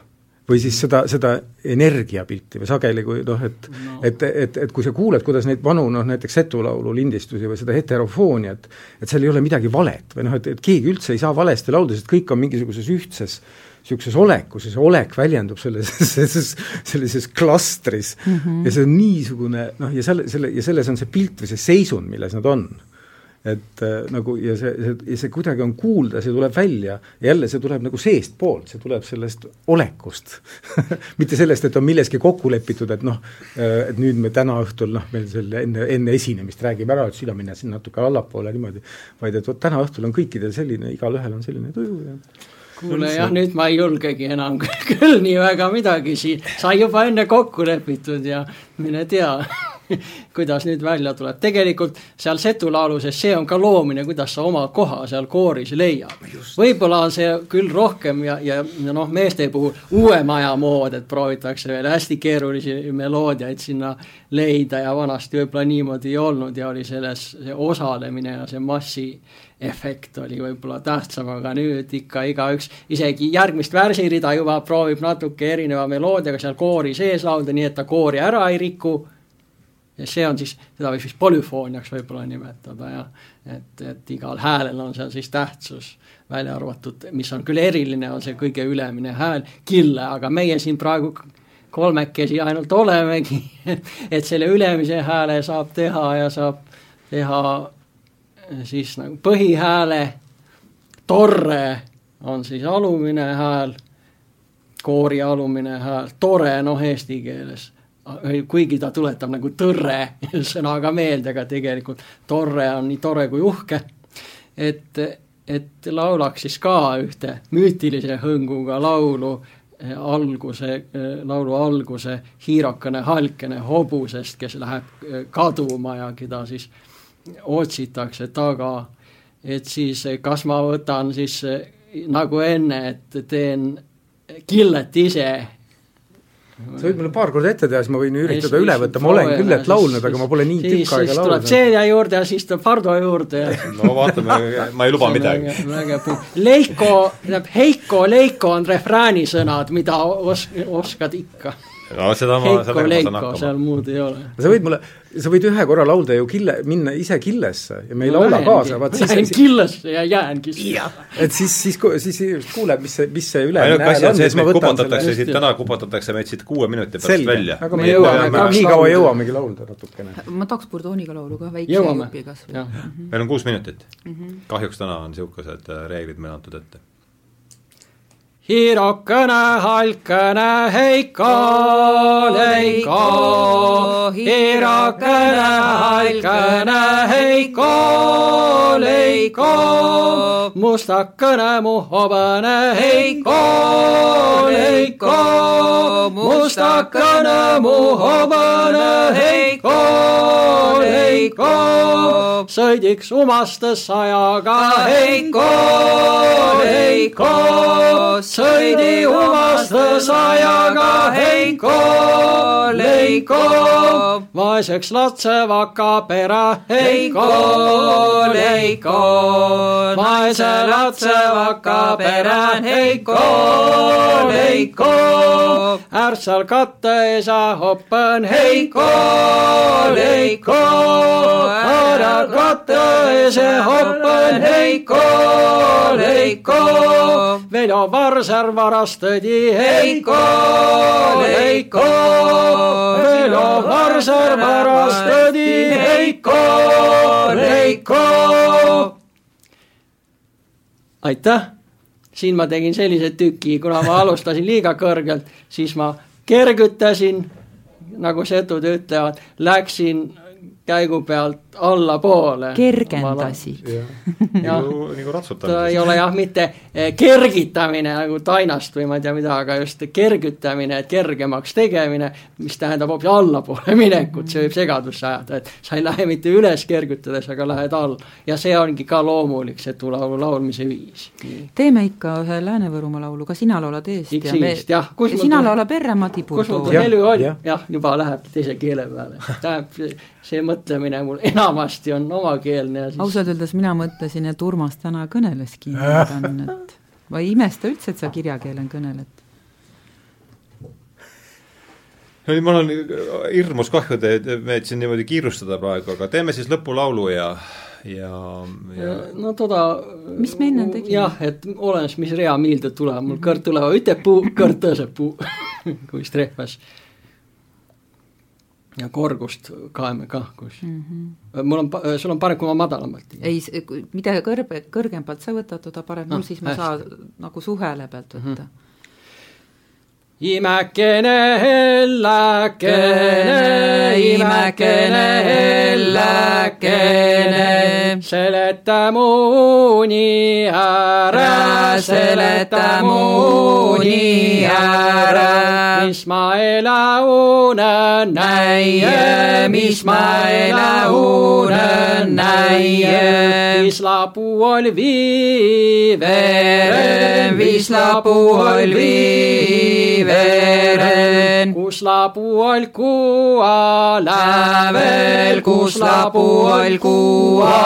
või siis seda, seda energiapilti või sageli, kui noh, et no. et, et, et kui sa kuuled, kuidas neid vanu noh, näiteks Setu laulu lindistusi või seda heterofooniat, et seal ei ole midagi valet või noh, et, et keegi üldse ei saa valesti laulda, sest kõik on mingisuguses ühtses niisuguses olekus ja see olek väljendub selles, [LAUGHS] selles, sellises klastris mm -hmm. ja see on niisugune noh, ja selle, selle, ja selles on see pilt või see seisund, milles nad on et äh, nagu ja see, see, ja see kuidagi on kuulda, see tuleb välja, jälle see tuleb nagu seestpoolt, see tuleb sellest olekust. [LAUGHS] Mitte sellest, et on milleski kokku lepitud, et noh, äh, et nüüd me täna õhtul noh, meil selle enne, enne esinemist räägime ära, et sina mine siin natuke allapoole niimoodi, vaid et vot täna õhtul on kõikidel selline, igalühel on selline tuju ja kuule jah, nüüd ma ei julgegi enam [LAUGHS] küll nii väga midagi siin, sai juba enne kokku lepitud ja mine tea [LAUGHS] kuidas nüüd välja tuleb, tegelikult seal Setu lauluses see on ka loomine, kuidas sa oma koha seal kooris leiad. võib-olla on see küll rohkem ja, ja, ja noh, meeste puhul uuem aja mood, et proovitakse veel hästi keerulisi meloodiaid sinna leida ja vanasti võib-olla niimoodi ei olnud ja oli selles see osalemine ja see massi efekt oli võib-olla tähtsam, aga nüüd ikka igaüks, isegi järgmist värsirida juba proovib natuke erineva meloodiaga seal koori sees laulda, nii et ta koori ära ei riku ja see on siis, seda võiks vist polüfooniaks võib-olla nimetada ja et, et igal häälel on seal siis tähtsus, välja arvatud, mis on küll eriline, on see kõige ülemine hääl, kille, aga meie siin praegu kolmekesi ainult olemegi. [LAUGHS] Et selle ülemise hääle saab teha ja saab teha siis nagu põhihääle, torre on siis alumine hääl, koori alumine hääl, tore noh, eesti keeles kuigi ta tuletab nagu tõrre [LAUGHS] sõnaga meelde, aga tegelikult torre on nii tore kui uhke. et, et laulaks siis ka ühte müütilise hõnguga laulu eh, alguse, eh, laulu alguse hiirakene halkene hobusest, kes läheb eh, kaduma ja keda siis otsitakse taga. et siis kas ma võtan siis nagu enne, et teen killet ise sa võid mulle paar korda ette teha, siis ma võin üritada üle võtta, ma olen küll et laulnud, aga ma pole nii tükk aega laulnud. tuleb Celia juurde ja siis tuleb Hardo juurde ja [LAUGHS] no vaatame, ma ei luba midagi. Leiko, tähendab Heiko, Leiko on refrääni sõnad, mida os-, oskad ikka no seda ma, sellega ma saan hakkama. seal muud ei ole. sa võid mulle, sa võid ühe korra laulda ju kille, minna ise killesse ja me ei no, laula kaasa, vaat siis Lähen killesse ja jäängi et siis, siis, siis, siis kuuleb, mis see, mis see ülemine hääl on, siis ma võtan selle siit täna kupatatakse meid siit kuue minuti pärast Selge. välja. aga me jõuame, nii kaua jõuamegi laulda natukene. ma tahaks Burdooniga laulu ka, väikse jupi kas või. meil on kuus minutit. -hmm. kahjuks täna on niisugused äh, reeglid meile antud ette Hirokene, halkene, heiko, leiko. Hirokene, halkene, heiko, leiko. mustakene, muhobane, heiko, leiko. mustakene, muhobane, heiko, leiko. sõidiks umastes sajaga, heiko, leiko sõidi umastas ajaga Heiko, Leiko. vaeseks latsevaka pere Heiko, Leiko. vaese latsevaka pere Heiko, Leiko. ärtsal katte isa hoppen Heiko, Leiko. ärtsal katte isa hoppen Heiko, Leiko. Veljo Varsa Savisaar varastati Heiko, Heiko. Velo Varsaar varastati Heiko, Heiko. aitäh, siin ma tegin sellise tüki, kuna ma alustasin liiga kõrgelt, siis ma kergutasin, nagu setud ütlevad, läksin käigu pealt allapoole. kergendasid. nagu, nagu ratsutamine. ta ei ole jah, mitte eh, kergitamine nagu tainast või ma ei tea mida, aga just kergutamine, et kergemaks tegemine, mis tähendab hoopis allapoole [LAUGHS] minekut, see võib segadusse ajada, et sa ei lähe mitte üles kergutades, aga lähed all. ja see ongi ka loomulik, see laulu laulmise viis. teeme ikka ühe Lääne-Võrumaa laulu, ka sina laulad eest X ja me, jah, sina laulad Erre Madi Purdu. kus mul too helü oli, jah, juba läheb teise keele peale, tähendab see mõtlemine mul enamasti on omakeelne ja siis ausalt öeldes mina mõtlesin, et Urmas täna kõneleski et ma ei imesta üldse, et sa kirjakeelen kõneled. no mul on hirmus kahju, et me siin niimoodi kiirustada praegu, aga teeme siis lõpulaulu ja ja, ja no toda mis me enne tegime? jah, et olenes, mis rea meelde tuleb, mul kõrv tuleb, ütleb puu, kõrv tõuseb puu [LAUGHS] kui strehvas. Ja korgust kaeme kah, kus mm. -hmm. mul on, sul on parem, kui ma madalamalt teen. ei, mida kõrbe, kõrgemalt sa võtad, toda parem no, mul, siis ma hästi. saa nagu suhele pealt võtta mm. -hmm imäkene hellakene, imäkene hellakene, seleta muuni ära, seleta muuni ära, mis ma ela näie, mis ma ela näie, vislapuu oli viivere, vislapuu oli viivere veren. kus lapuol kuua lävel, kus lapuol kuua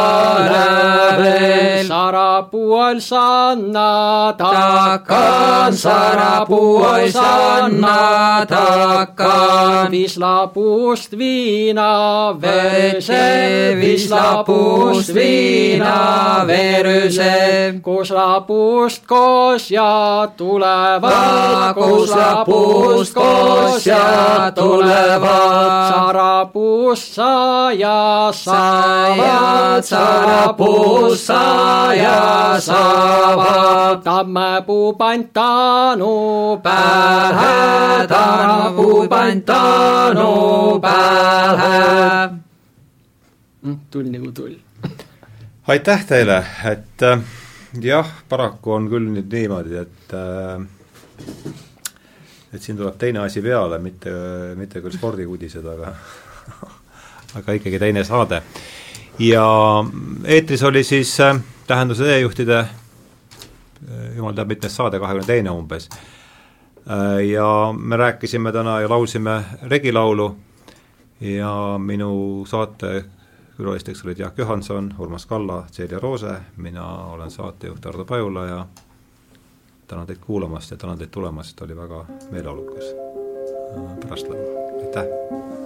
lävel. Sarapuol sanna takan, Sarapuol sanna takan. Vislapuust viina verse, Vislapuust viina verse. kus lapuust koos ja tulevad, kus lapuust sarapuust koos ja tulevad. sarapuust saaja saavad, sarapuust saaja saavad. tammepuu pant Taanu pähe, tammepuu pant Taanu pähe. Mm, tull nagu tull. aitäh teile, et äh, jah, paraku on küll nüüd niimoodi, et äh, et siin tuleb teine asi peale, mitte, mitte küll spordikuudised, aga [LAUGHS] aga ikkagi teine saade. ja eetris oli siis äh, Tähenduse teejuhtide äh, jumal teab, mitmes saade, kahekümne teine umbes äh,. ja me rääkisime täna ja laulsime regilaulu ja minu saate külalisteks olid Jaak Johanson, Urmas Kalla, Celia Roose, mina olen saatejuht Ardo Pajula ja tänan teid kuulamast ja tänan teid tulemast, oli väga meeleolukas pärastlõuna, aitäh!